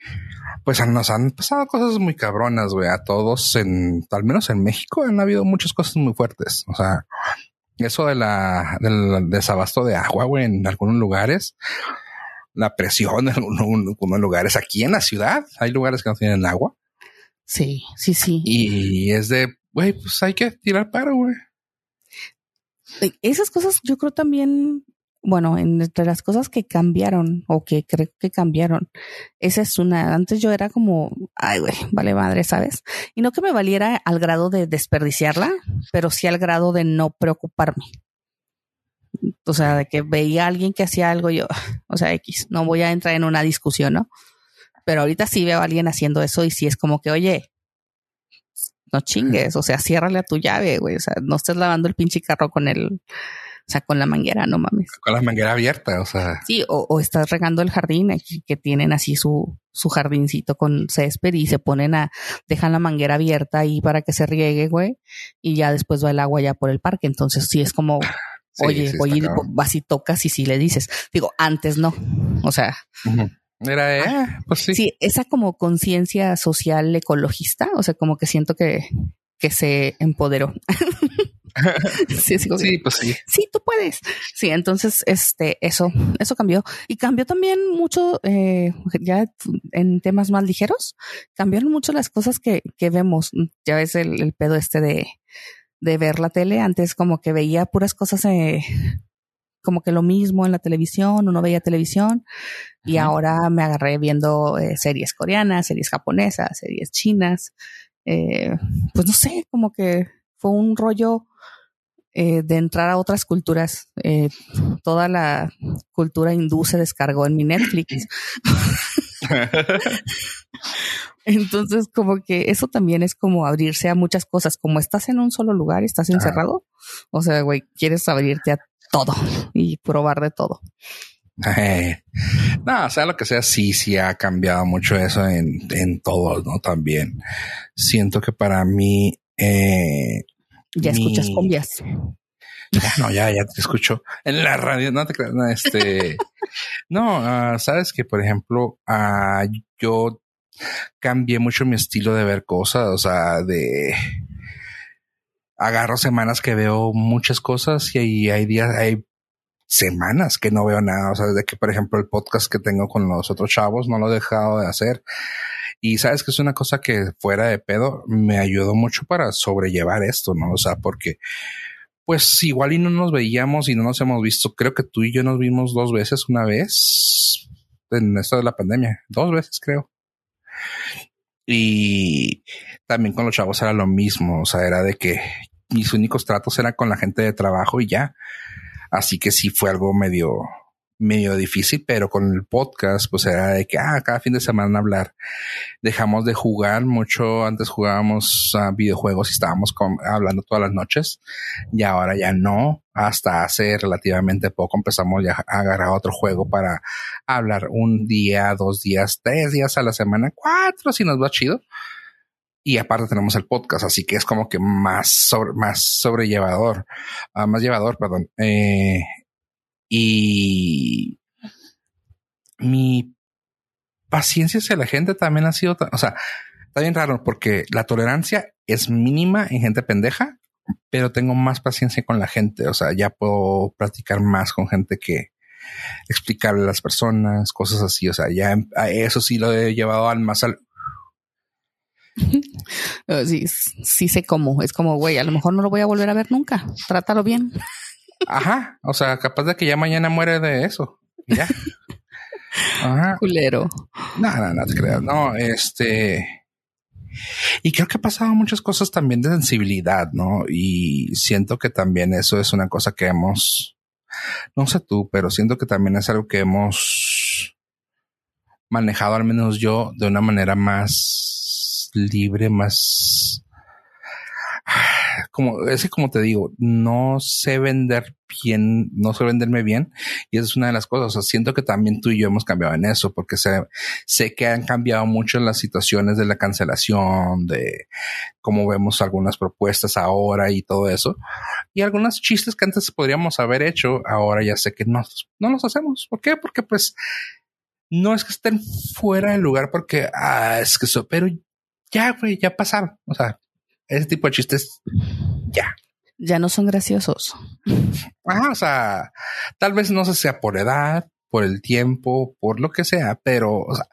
pues nos han pasado cosas muy cabronas, güey, a todos en, al menos en México han habido muchas cosas muy fuertes. O sea, eso de la, del desabasto de agua, güey, en algunos lugares, la presión en algunos lugares aquí en la ciudad, hay lugares que no tienen agua. Sí, sí, sí. Y es de, güey, pues hay que tirar paro, güey. Esas cosas yo creo también bueno, entre las cosas que cambiaron o que creo que cambiaron, esa es una. Antes yo era como, ay, güey, vale madre, ¿sabes? Y no que me valiera al grado de desperdiciarla, pero sí al grado de no preocuparme. O sea, de que veía a alguien que hacía algo, yo, o sea, X, no voy a entrar en una discusión, ¿no? Pero ahorita sí veo a alguien haciendo eso y sí es como que, oye, no chingues, o sea, ciérrale a tu llave, güey, o sea, no estés lavando el pinche carro con el sea, con la manguera, no mames. Con la manguera abierta, o sea. Sí, o, estás regando el jardín aquí que tienen así su, su jardincito con césped y se ponen a, dejan la manguera abierta ahí para que se riegue, güey, y ya después va el agua ya por el parque. Entonces sí es como, oye, voy a ir, vas y tocas y sí le dices. Digo, antes no. O sea. Era, eh, pues sí. Sí, esa como conciencia social ecologista, o sea, como que siento que, que se empoderó. sí, sí, pues sí. Sí, tú puedes. Sí, entonces, este, eso, eso cambió. Y cambió también mucho, eh, ya en temas más ligeros, cambiaron mucho las cosas que, que vemos. Ya ves el, pedo este de, de ver la tele. Antes como que veía puras cosas, eh, como que lo mismo en la televisión o no veía televisión. Y ahora me agarré viendo eh, series coreanas, series japonesas, series chinas. Eh, pues no sé, como que fue un rollo eh, de entrar a otras culturas. Eh, toda la cultura hindú se descargó en mi Netflix. Entonces, como que eso también es como abrirse a muchas cosas. Como estás en un solo lugar, estás encerrado. O sea, güey, quieres abrirte a todo y probar de todo. no, o sea, lo que sea, sí, sí ha cambiado mucho eso en, en todo, ¿no? También siento que para mí eh, ya escuchas cumbias. Ya, no, ya, ya te escucho en la radio. No te creas, no, este, no, ah, sabes que, por ejemplo, uh, yo cambié mucho mi estilo de ver cosas, o sea, de agarro semanas que veo muchas cosas y hay días, hay semanas que no veo nada. O sea, de que, por ejemplo, el podcast que tengo con los otros chavos no lo he dejado de hacer. Y sabes que es una cosa que fuera de pedo me ayudó mucho para sobrellevar esto, ¿no? O sea, porque pues igual y no nos veíamos y no nos hemos visto. Creo que tú y yo nos vimos dos veces, una vez en esto de la pandemia, dos veces creo. Y también con los chavos era lo mismo, o sea, era de que mis únicos tratos eran con la gente de trabajo y ya. Así que sí fue algo medio, medio difícil, pero con el podcast, pues era de que, ah, cada fin de semana hablar. Dejamos de jugar mucho. Antes jugábamos a videojuegos y estábamos hablando todas las noches. Y ahora ya no. Hasta hace relativamente poco empezamos ya a agarrar otro juego para hablar un día, dos días, tres días a la semana, cuatro si nos va chido. Y aparte tenemos el podcast, así que es como que más sobre, más sobrellevador, ah, más llevador, perdón. Eh, y mi paciencia hacia la gente también ha sido, o sea, está bien raro porque la tolerancia es mínima en gente pendeja, pero tengo más paciencia con la gente. O sea, ya puedo platicar más con gente que explicarle a las personas, cosas así. O sea, ya eso sí lo he llevado al más al. Sí, sí sé cómo. Es como, güey, a lo mejor no lo voy a volver a ver nunca. Trátalo bien. Ajá. O sea, capaz de que ya mañana muere de eso. Ya. Ajá. Culero. No, no, no te creas. No, este. Y creo que ha pasado muchas cosas también de sensibilidad, ¿no? Y siento que también eso es una cosa que hemos, no sé tú, pero siento que también es algo que hemos manejado, al menos yo, de una manera más libre, más como, es como te digo, no sé vender bien, no sé venderme bien. Y esa es una de las cosas. O sea, siento que también tú y yo hemos cambiado en eso, porque sé, sé que han cambiado mucho las situaciones de la cancelación, de cómo vemos algunas propuestas ahora y todo eso. Y algunos chistes que antes podríamos haber hecho, ahora ya sé que no, no los hacemos. ¿Por qué? Porque pues no es que estén fuera del lugar porque, ah, es que eso, pero ya, güey, ya pasaron. O sea, ese tipo de chistes, ya. Ya no son graciosos. Ah, o sea, tal vez no se sea por edad, por el tiempo, por lo que sea, pero o sea,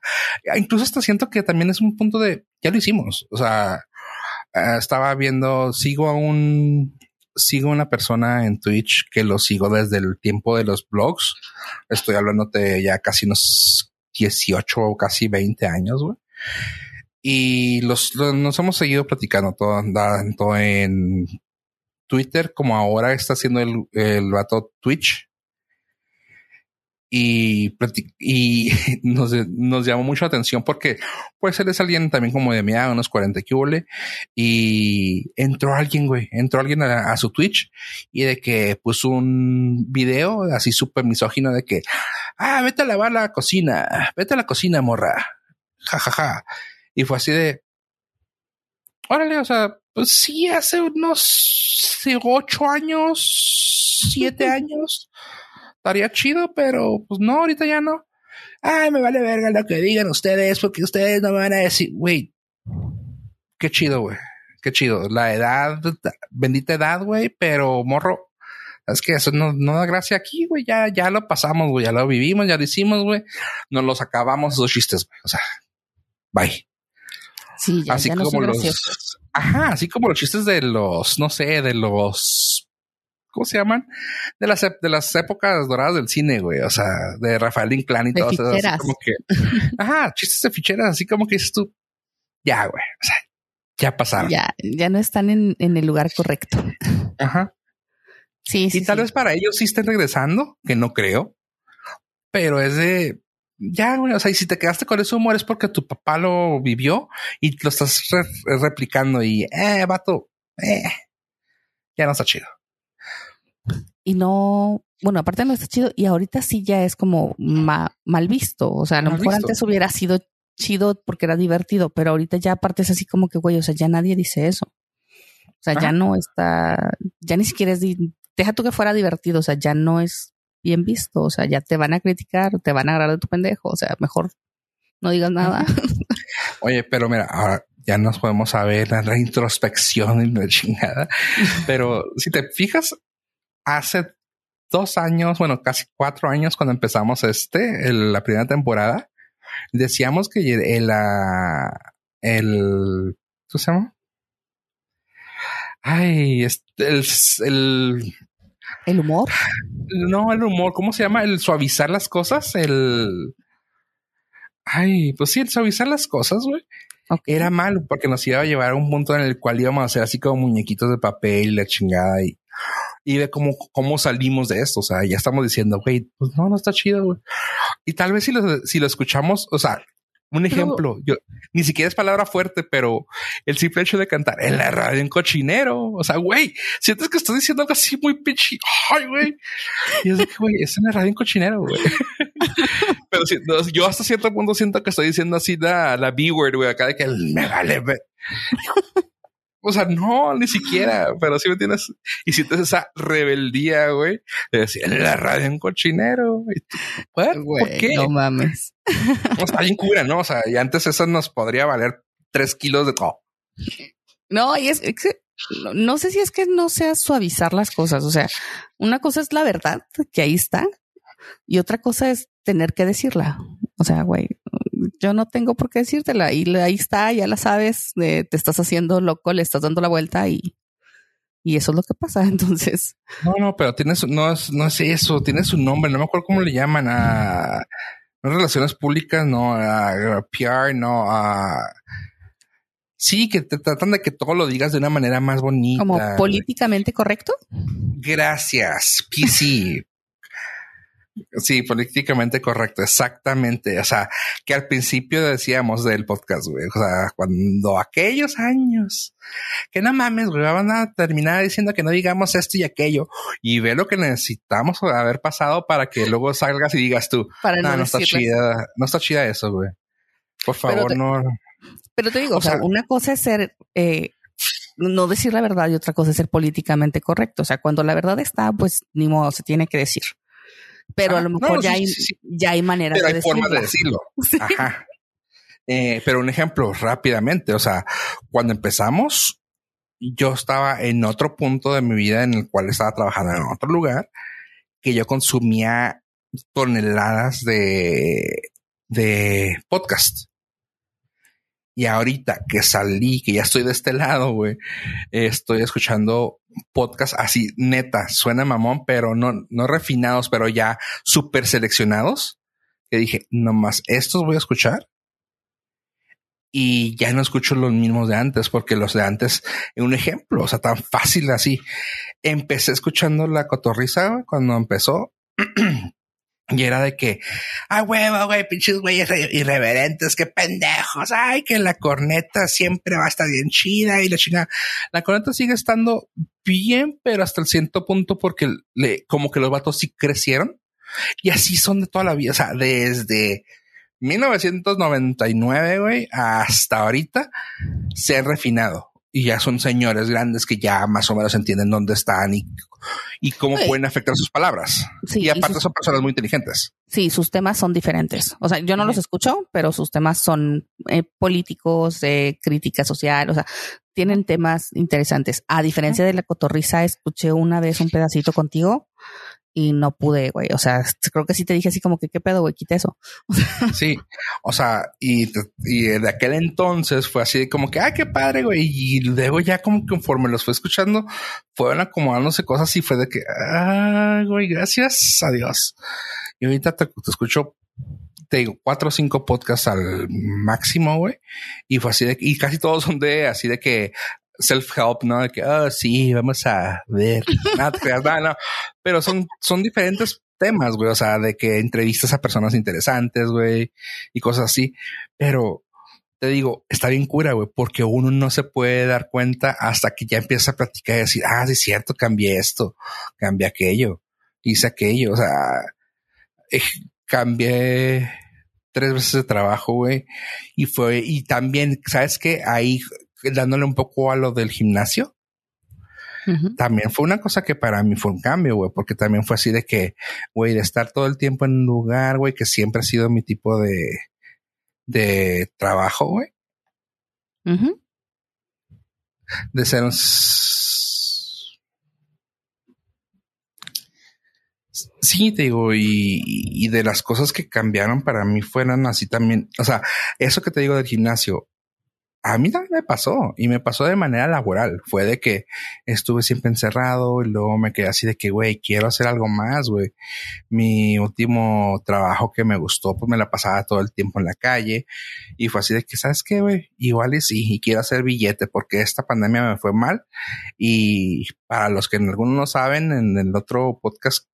incluso hasta siento que también es un punto de ya lo hicimos. O sea, eh, estaba viendo, sigo a un, sigo a una persona en Twitch que lo sigo desde el tiempo de los blogs. Estoy hablando de ya casi unos 18 o casi 20 años, güey. Y los, nos hemos seguido platicando todo, tanto en Twitter como ahora está haciendo el, el vato Twitch. y, y nos, nos, llamó mucho la atención porque pues él es alguien también como de mía, unos 40 que y entró alguien, güey, entró alguien a, su Twitch y de que puso un video así súper misógino de que, ah, vete a lavar la cocina, vete a la cocina, morra, jajaja. Ja, ja. Y fue así de, órale, o sea, pues sí, hace unos ocho años, siete años estaría chido, pero pues no, ahorita ya no. Ay, me vale verga lo que digan ustedes, porque ustedes no me van a decir, güey, qué chido, güey, qué chido. La edad, bendita edad, güey, pero morro, es que eso no, no da gracia aquí, güey, ya, ya lo pasamos, güey, ya lo vivimos, ya lo hicimos, güey, nos los acabamos esos chistes, güey, o sea, bye. Sí, ya, así como los, ajá, así como los chistes de los, no sé, de los ¿cómo se llaman? De las, de las épocas doradas del cine, güey. O sea, de Rafael Inclán y todo eso. Así como que, ajá, chistes de ficheras, así como que dices tú, ya, güey. O sea, ya pasaron. Ya, ya no están en, en el lugar correcto. Ajá. Sí, sí. Y tal vez para ellos sí estén regresando, que no creo. Pero es de, ya, güey, o sea, y si te quedaste con ese humor es porque tu papá lo vivió y lo estás replicando y, eh, vato, eh, ya no está chido y no, bueno, aparte no está chido y ahorita sí ya es como mal visto. O sea, a lo mejor antes hubiera sido chido porque era divertido, pero ahorita ya aparte es así como que, güey, o sea, ya nadie dice eso. O sea, ya no está, ya ni siquiera es, deja tú que fuera divertido, o sea, ya no es bien visto, o sea, ya te van a criticar, te van a agarrar de tu pendejo, o sea, mejor no digas nada. Oye, pero mira, ahora ya nos podemos saber la introspección y la chingada, pero si te fijas, hace dos años, bueno, casi cuatro años cuando empezamos este, la primera temporada, decíamos que el, el, ¿cómo se llama? Ay, el, el, el humor. No, el humor, ¿cómo se llama? El suavizar las cosas, el, ay, pues sí, el suavizar las cosas, güey. Era malo porque nos iba a llevar a un punto en el cual íbamos a hacer así como muñequitos de papel y la chingada y y ve cómo, cómo salimos de esto. O sea, ya estamos diciendo, güey, pues no, no está chido, güey. Y tal vez si lo, si lo escuchamos, o sea, un ejemplo, yo ni siquiera es palabra fuerte, pero el simple hecho de cantar en la radio en cochinero, o sea, güey, sientes que estoy diciendo algo así muy pinche, ay, güey. Y es que, güey, es en la radio en cochinero, güey. pero si, yo hasta cierto punto siento que estoy diciendo así la, la B-word, güey, acá de que me vale. O sea, no, ni siquiera, pero si me tienes y sientes esa rebeldía, güey, de decir en la radio en cochinero. ¿Por qué? No mames. O sea, bien cura, ¿no? O sea, y antes eso nos podría valer tres kilos de todo. No, y es, que no sé si es que no sea suavizar las cosas. O sea, una cosa es la verdad que ahí está y otra cosa es tener que decirla. O sea, güey, yo no tengo por qué decírtela. Y ahí está, ya la sabes, te estás haciendo loco, le estás dando la vuelta y, y eso es lo que pasa. Entonces. No, no, pero tienes, no es, no es eso, tiene su nombre, no me acuerdo cómo le llaman a, relaciones públicas, no, a, PR, no, a, Sí, que te tratan de que todo lo digas de una manera más bonita. Como políticamente correcto. Gracias, PC. Sí, políticamente correcto, exactamente. O sea, que al principio decíamos del podcast, güey. O sea, cuando aquellos años, que no mames, güey, van a terminar diciendo que no digamos esto y aquello. Y ve lo que necesitamos haber pasado para que luego salgas y digas tú, para no, no está chida, no está chida eso, güey. Por favor, no. Pero te digo, o, sea, una cosa es ser, eh, no decir la verdad y otra cosa es ser políticamente correcto. O sea, cuando la verdad está, pues ni modo, se tiene que decir pero a lo mejor ya, hay, ya hay maneras pero hay formas de decirlo. Ajá. Eh, pero un ejemplo rápidamente, o sea, cuando empezamos, yo estaba en otro punto de mi vida en el cual estaba trabajando en otro lugar, que yo consumía toneladas de, de podcast. Y ahorita que salí, que ya estoy de este lado, güey, estoy escuchando podcast así, neta, suena mamón, pero no, no refinados, pero ya súper seleccionados. Que dije, nomás estos voy a escuchar. Y ya no escucho los mismos de antes, porque los de antes, un ejemplo, o sea, tan fácil así. Empecé escuchando la cotorriza cuando empezó. Y era de que, ay, huevo, güey, pinches güeyes irreverentes, qué pendejos, ay, que la corneta siempre va a estar bien chida y la chingada. La corneta sigue estando bien, pero hasta el cierto punto porque le, como que los vatos sí crecieron y así son de toda la vida. O sea, desde 1999, güey, hasta ahorita se han refinado y ya son señores grandes que ya más o menos entienden dónde están y, y cómo pueden afectar sus palabras. y aparte son personas muy inteligentes. Sí, sus temas son diferentes. O sea, yo no los escucho, pero sus temas son eh, políticos, de crítica social, o sea, tienen temas interesantes. A diferencia de la cotorriza, escuché una vez un pedacito contigo y no pude, güey. O sea, creo que sí te dije así como que qué pedo, güey, quita eso. sí, o sea, y, y de aquel entonces fue así como que, ah, qué padre, güey. Y luego ya como conforme los fue escuchando, fueron acomodándose cosas y fue de que, ah, güey, gracias a Dios. Y ahorita te, escucho te digo, cuatro o cinco podcasts al máximo, güey. Y fue así de, y casi todos son de, así de que, self-help, ¿no? De que, oh, sí, vamos a ver. Nada, no. Pero son, son diferentes temas, güey. O sea, de que entrevistas a personas interesantes, güey, y cosas así. Pero te digo, está bien cura, güey, porque uno no se puede dar cuenta hasta que ya empieza a platicar y decir, ah, sí es cierto, cambié esto, cambié aquello, hice aquello. O sea, eh, cambié tres veces de trabajo, güey. Y fue, y también, ¿sabes qué? Ahí dándole un poco a lo del gimnasio. También fue una cosa que para mí fue un cambio, güey, porque también fue así de que, güey, de estar todo el tiempo en un lugar, güey, que siempre ha sido mi tipo de, de trabajo, güey. De ser un... Sí, te digo, y, y, de las cosas que cambiaron para mí fueron así también, o sea, eso que te digo del gimnasio, a mí también me pasó y me pasó de manera laboral. Fue de que estuve siempre encerrado y luego me quedé así de que, güey, quiero hacer algo más, güey. Mi último trabajo que me gustó, pues me la pasaba todo el tiempo en la calle y fue así de que, ¿sabes qué, güey? Igual y sí, y quiero hacer billete porque esta pandemia me fue mal y para los que algunos no saben, en el otro podcast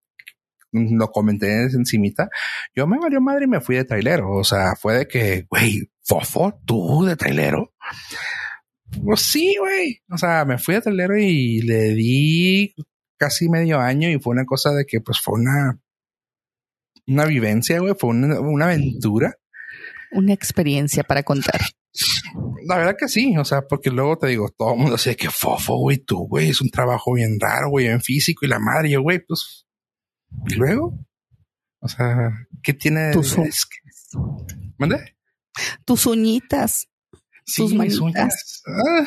lo comenté encimita, yo me valió madre y me fui de trailero. O sea, fue de que, güey, fofo, tú de trailero. Pues sí, güey. O sea, me fui de trailero y le di casi medio año y fue una cosa de que, pues fue una, una vivencia, güey, fue una, una aventura. Una experiencia para contar. La verdad que sí, o sea, porque luego te digo, todo el mundo dice que fofo, güey, tú, güey, es un trabajo bien raro, güey, en físico y la madre, yo, güey, pues ¿Y luego? O sea, ¿qué tiene? Tus ¿Mande? Tus uñitas. Sí, tus mis uñas. Ah.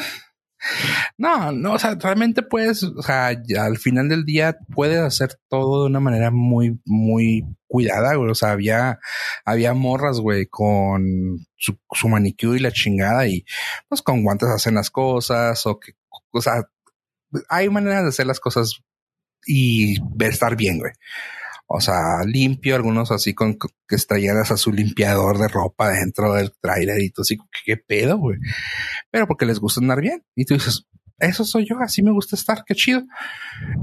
No, no, o sea, realmente puedes, o sea, al final del día puedes hacer todo de una manera muy, muy cuidada, güey. O sea, había, había morras, güey, con su, su manicure y la chingada y pues con guantes hacen las cosas o que, o sea, hay maneras de hacer las cosas y estar bien, güey. O sea, limpio, algunos así con que estalladas a su limpiador de ropa dentro del trailer y tú así, ¿qué, pedo, güey? Pero porque les gusta andar bien. Y tú dices, eso soy yo, así me gusta estar, qué chido.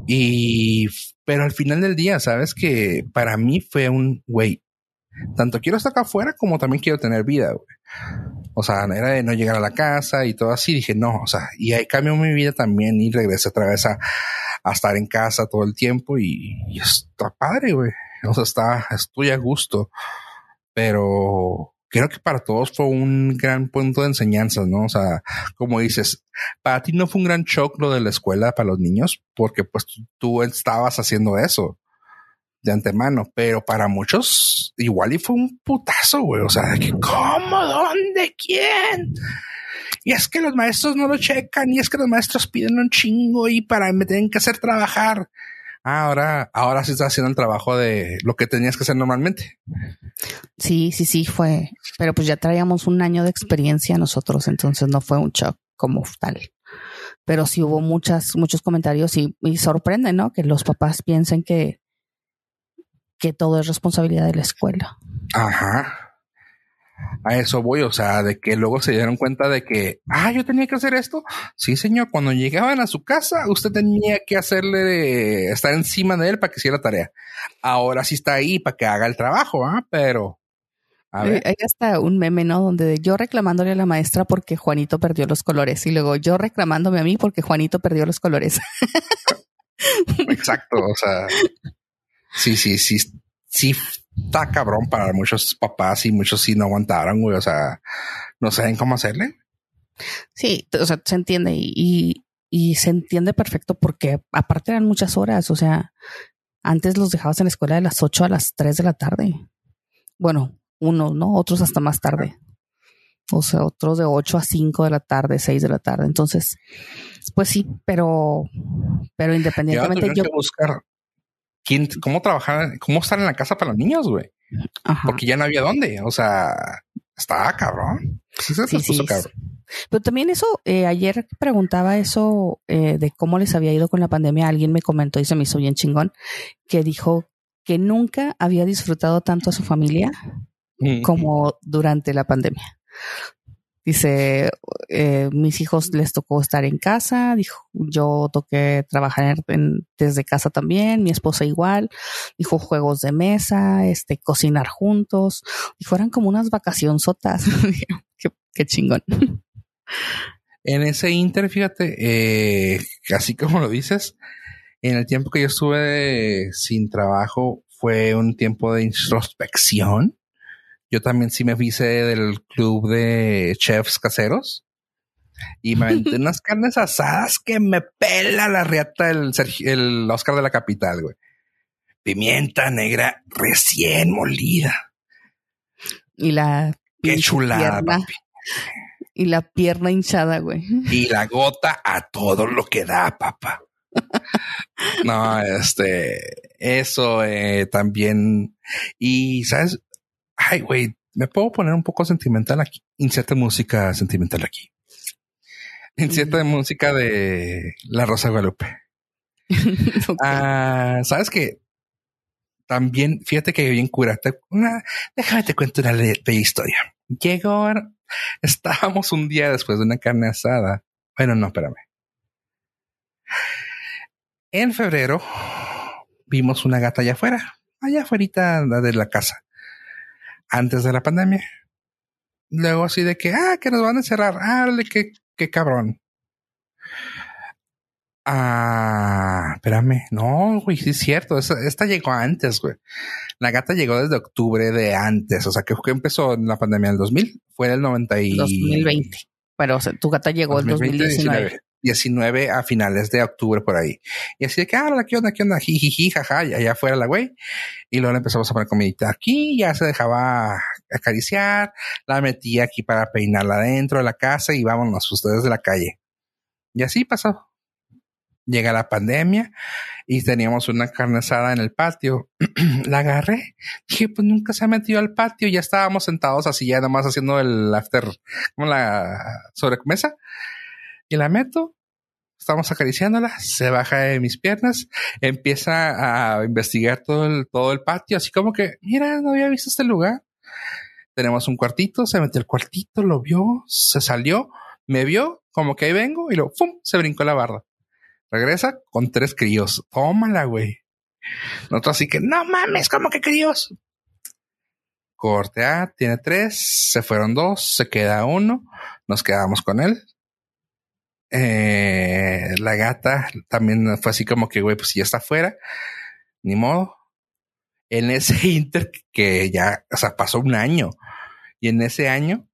Y, pero al final del día, sabes que para mí fue un, güey, tanto quiero estar acá afuera como también quiero tener vida, güey. O sea, era de no llegar a la casa y todo así. Dije, no, o sea, y ahí cambió mi vida también y regresé otra vez a, a estar en casa todo el tiempo y, está padre, güey. O sea, está, estoy a gusto. Pero creo que para todos fue un gran punto de enseñanza, ¿no? O sea, como dices, para ti no fue un gran shock lo de la escuela para los niños, porque pues tú, estabas haciendo eso de antemano, pero para muchos igual y fue un putazo, güey. O sea, que, ¿cómo? ¿Dónde? ¿Quién? Y es que los maestros no lo checan, y es que los maestros piden un chingo y para me tienen que hacer trabajar. Ah, ahora, ahora sí está haciendo el trabajo de lo que tenías que hacer normalmente. Sí, sí, sí, fue, pero pues ya traíamos un año de experiencia nosotros, entonces no fue un shock como tal. Pero sí hubo muchas, muchos comentarios y, y sorprende, ¿no? Que los papás piensen que, que todo es responsabilidad de la escuela. Ajá. A eso voy, o sea, de que luego se dieron cuenta de que, ah, yo tenía que hacer esto. Sí, señor, cuando llegaban a su casa, usted tenía que hacerle, estar encima de él para que hiciera la tarea. Ahora sí está ahí para que haga el trabajo, ¿ah? Pero, a ver. Hay hasta un meme, ¿no? Donde yo reclamándole a la maestra porque Juanito perdió los colores y luego yo reclamándome a mí porque Juanito perdió los colores. Exacto, o sea, sí, sí, sí, sí está cabrón para muchos papás y muchos sí no aguantaron, güey. O sea, no saben cómo hacerle. Sí, o sea, se entiende y, y, se entiende perfecto porque aparte eran muchas horas. O sea, antes los dejabas en la escuela de las 8 a las 3 de la tarde. Bueno, unos, ¿no? Otros hasta más tarde. O sea, otros de 8 a 5 de la tarde, 6 de la tarde. Entonces, pues sí, pero, pero independientemente yo. Que buscar quién, cómo trabajar, cómo estar en la casa para los niños, güey. Porque ya no había dónde. O sea, estaba cabrón. Sí, sí, cabrón. Pero también eso, eh, ayer preguntaba eso eh, de cómo les había ido con la pandemia. Alguien me comentó y se me hizo bien chingón, que dijo que nunca había disfrutado tanto a su familia mm. como durante la pandemia. Dice, eh, mis hijos les tocó estar en casa, dijo, yo toqué trabajar desde casa también, mi esposa igual, dijo juegos de mesa, este, cocinar juntos, dijo, eran como unas vacacionzotas. qué, chingón. En ese inter, fíjate, eh, así como lo dices, en el tiempo que yo estuve sin trabajo fue un tiempo de introspección yo también sí me hice del club de chefs caseros y me aventé unas carnes asadas que me pela la riata el, el Oscar de la capital, güey. Pimienta negra recién molida. Y la Qué chulada, Y la pierna hinchada, güey. Y la gota a todo lo que da, papá. no, este, eso eh, también. Y, ¿sabes? Ay, güey, me puedo poner un poco sentimental aquí. Inserta música sentimental aquí. Inserta de música de La Rosa Guadalupe. Ah, Sabes que también, fíjate que bien curate. Una, déjame te cuento una bella historia. Llegó, estábamos un día después de una carne asada. Bueno, no, espérame. En febrero vimos una gata allá afuera, allá afuera de la casa antes de la pandemia. Luego así de que, ah, que nos van a encerrar. Ah, qué, qué cabrón. Ah, espérame. No, güey, sí es cierto. Esta, llegó antes, güey. La gata llegó desde octubre de antes. O sea, que empezó en la pandemia del 2000. Fue el 90 y... 2020. Pero tu gata llegó en 2019. 19 a finales de octubre por ahí. Y así de que, ah, ¿qué onda? ¿Qué onda? Jijiji, jaja, allá fuera la güey. Y luego le empezamos a poner comidita aquí, ya se dejaba acariciar, la metía aquí para peinarla dentro de la casa y vámonos ustedes de la calle. Y así pasó. Llega la pandemia y teníamos una carne asada en el patio. la agarré. Dije, pues nunca se ha metido al patio. Ya estábamos sentados así, ya nomás haciendo el after, como la sobremesa la meto. Estamos acariciándola, se baja de mis piernas, empieza a investigar todo el, todo el patio, así como que, mira, no había visto este lugar. Tenemos un cuartito, se metió el cuartito, lo vio, se salió, me vio, como que ahí vengo, y luego, ¡pum! se brincó la barra. Regresa con tres críos. Tómala, güey. Nosotros así que, no mames, como que críos? Corte A, tiene tres, se fueron dos, se queda uno, nos quedamos con él, eh, la gata también fue así como que, güey, pues ya está afuera, ni modo. En ese inter que ya, o sea, pasó un año. Y en ese año,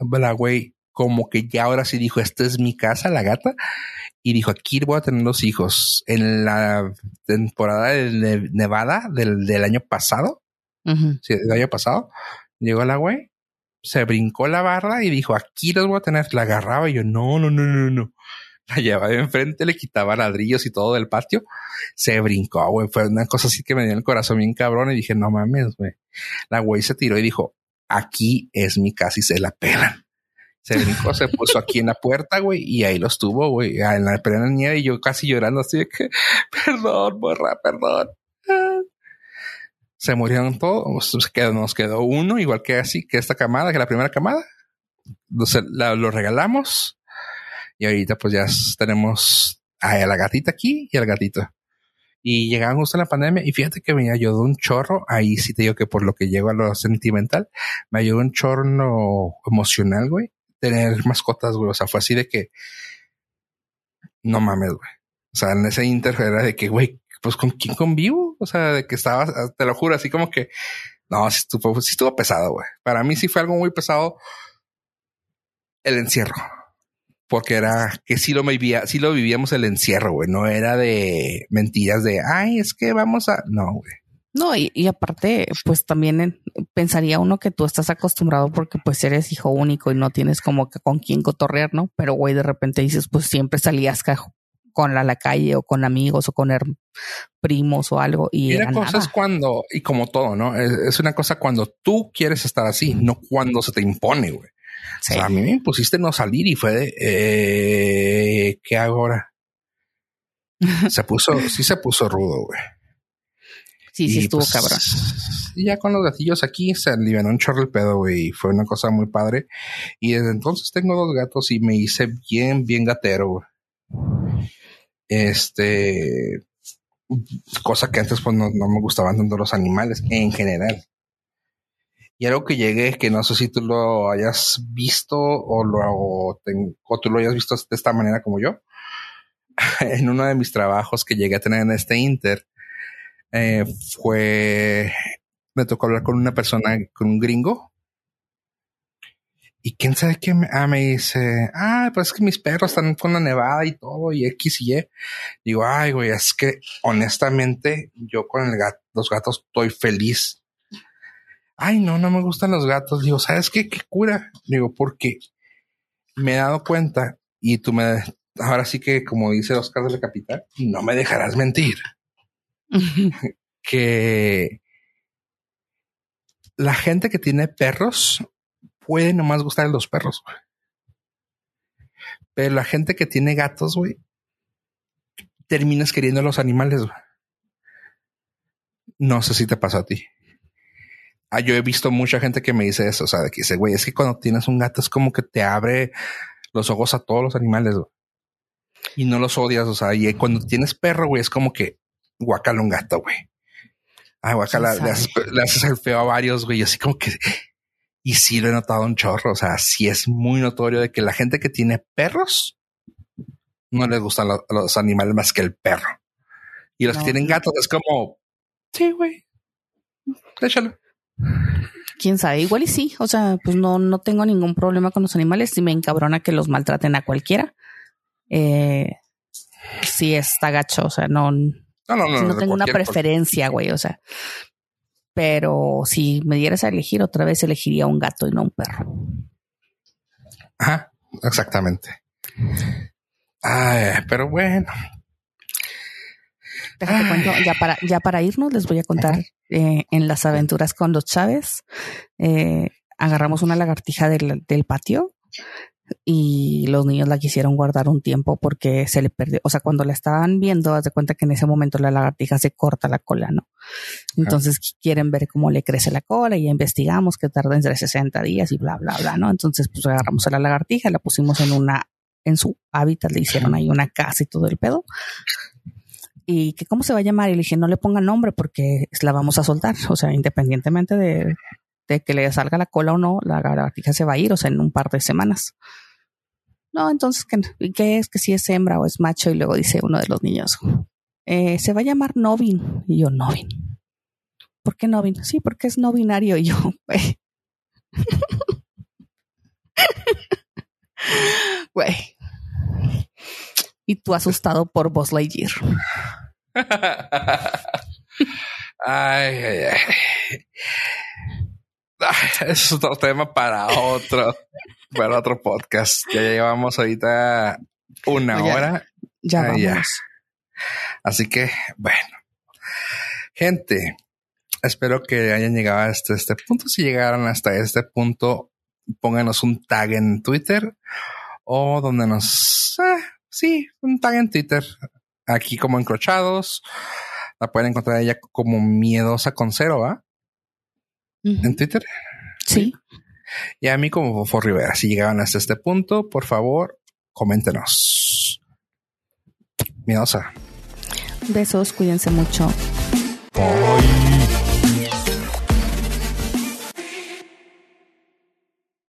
la güey, como que ya ahora sí dijo, esta es mi casa, la gata. Y dijo, aquí voy a tener los hijos. En la temporada de Nevada del, del año pasado, sí, del año pasado, llegó la güey se brincó la barra y dijo, aquí los voy a tener. La agarraba y yo, no, no, no, no, no. La llevaba de enfrente, le quitaba ladrillos y todo del patio. Se brincó, güey. Fue una cosa así que me dio el corazón bien cabrón y dije, no mames, güey. La güey se tiró y dijo, aquí es mi casa y se la pelan. Se brincó, se puso aquí en la puerta, güey, y ahí los tuvo, güey, en la plena nieve y yo casi llorando así de que, perdón, borra, perdón. Se murieron todos, nos quedó uno, igual que así, que esta camada, que la primera camada. Entonces lo regalamos y ahorita pues ya tenemos a la gatita aquí y al gatito. Y llegaban justo en la pandemia y fíjate que me ayudó un chorro. Ahí sí te digo que por lo que llego a lo sentimental, me ayudó un chorro emocional, güey. Tener mascotas, güey. O sea, fue así de que no mames, güey. O sea, en ese inter era de que, güey, pues con quién convivo. O sea, de que estaba, te lo juro, así como que no, sí estuvo, sí estuvo pesado, güey. Para mí sí fue algo muy pesado el encierro porque era que sí lo vivía, sí lo vivíamos el encierro, güey. No era de mentiras de ay, es que vamos a. No, güey. No, y, y, aparte, pues también pensaría uno que tú estás acostumbrado porque pues eres hijo único y no tienes como que con quién cotorrear, ¿no? Pero güey, de repente dices, pues siempre salías con la, la calle o con amigos o con primos o algo. Y la cosa es cuando, y como todo, ¿no? es, una cosa cuando tú quieres estar así, no cuando se te impone, güey a mí me impusiste no salir y fue de, eh, ¿qué hago ahora? se puso, sí se puso rudo, güey. Sí, sí estuvo pues, cabrón. Y ya con los gatillos aquí se alivianó un chorro el pedo, güey. Y fue una cosa muy padre. Y desde entonces tengo dos gatos y me hice bien, bien gatero, güey. Este, cosa que antes pues no, no me gustaban tanto los animales en general. Y algo que llegué, que no sé si tú lo hayas visto o, lo, o, tú lo hayas visto de esta manera como yo. en uno de mis trabajos que llegué a tener en este Inter, eh, fue, me tocó hablar con una persona, con un gringo. Y quién sabe qué me, ah, me dice, ah, pues es que mis perros están con la nevada y todo, y X y Y. Digo, ay, güey, es que honestamente yo con el gato, los gatos estoy feliz ay, no, no me gustan los gatos. Digo, ¿sabes qué? ¿Qué cura? Digo, porque me he dado cuenta y tú me, ahora sí que como dice Oscar de la Capital, no me dejarás mentir. que la gente que tiene perros puede nomás gustar los perros. Pero la gente que tiene gatos, güey, terminas queriendo los animales. No sé si te pasa a ti. Ah, yo he visto mucha gente que me dice eso, o sea, de que dice, güey, es que cuando tienes un gato es como que te abre los ojos a todos los animales, Y no los odias, o sea, y cuando tienes perro, güey, es como que guacala un gato, güey. Ah, guacala, le haces, el feo a varios, güey, así como que... Y sí lo he notado un chorro, o sea, sí es muy notorio de que la gente que tiene perros no les gustan los animales más que el perro. Y los que tienen gatos es como, sí, güey, déjalo quién sabe, igual y sí, o sea, pues no, no tengo ningún problema con los animales, y me encabrona que los maltraten a cualquiera. Eh, sí está gacho, o sea, no, no, no, tengo una preferencia, güey, o sea, pero si me dieras a elegir otra vez, elegiría un gato y no un perro. Ajá, exactamente. Ay, pero bueno, ya para, ya para irnos, les voy a contar eh, en las aventuras con los Chávez. Eh, agarramos una lagartija del, del patio y los niños la quisieron guardar un tiempo porque se le perdió. O sea, cuando la estaban viendo, haz de cuenta que en ese momento la lagartija se corta la cola, ¿no? Entonces quieren ver cómo le crece la cola y investigamos que tarda entre 60 días y bla, bla, bla, ¿no? Entonces, pues agarramos a la lagartija, la pusimos en una, en su hábitat, le hicieron ahí una casa y todo el pedo y que cómo se va a llamar. Y le dije, no le ponga nombre porque la vamos a soltar. O sea, independientemente de, que le salga la cola o no, la lagartija se va a ir, o sea, en un par de semanas. No, entonces, ¿qué, ¿qué es? Que si es hembra o es macho. Y luego dice uno de los niños, eh, se va a llamar Novin. Y yo, Novin. ¿Por qué Novin? Sí, porque es no binario. Y yo, güey y tú asustado por Buzz Lightyear. ay, ay, ay. Es otro tema para otro, para otro podcast. Ya llevamos ahorita una hora. Ya vamos. Así que, bueno. Gente, espero que hayan llegado hasta este punto. Si llegaron hasta este punto, pónganos un tag en Twitter o donde nos eh, sí, un tag en Twitter. Aquí como encrochados. La pueden encontrar ella como miedosa con cero, ¿va? En Twitter. Sí. Y a mí como Fofo Rivera. Si llegaban hasta este punto, por favor, coméntenos. Miedosa. Besos, cuídense mucho. Bye.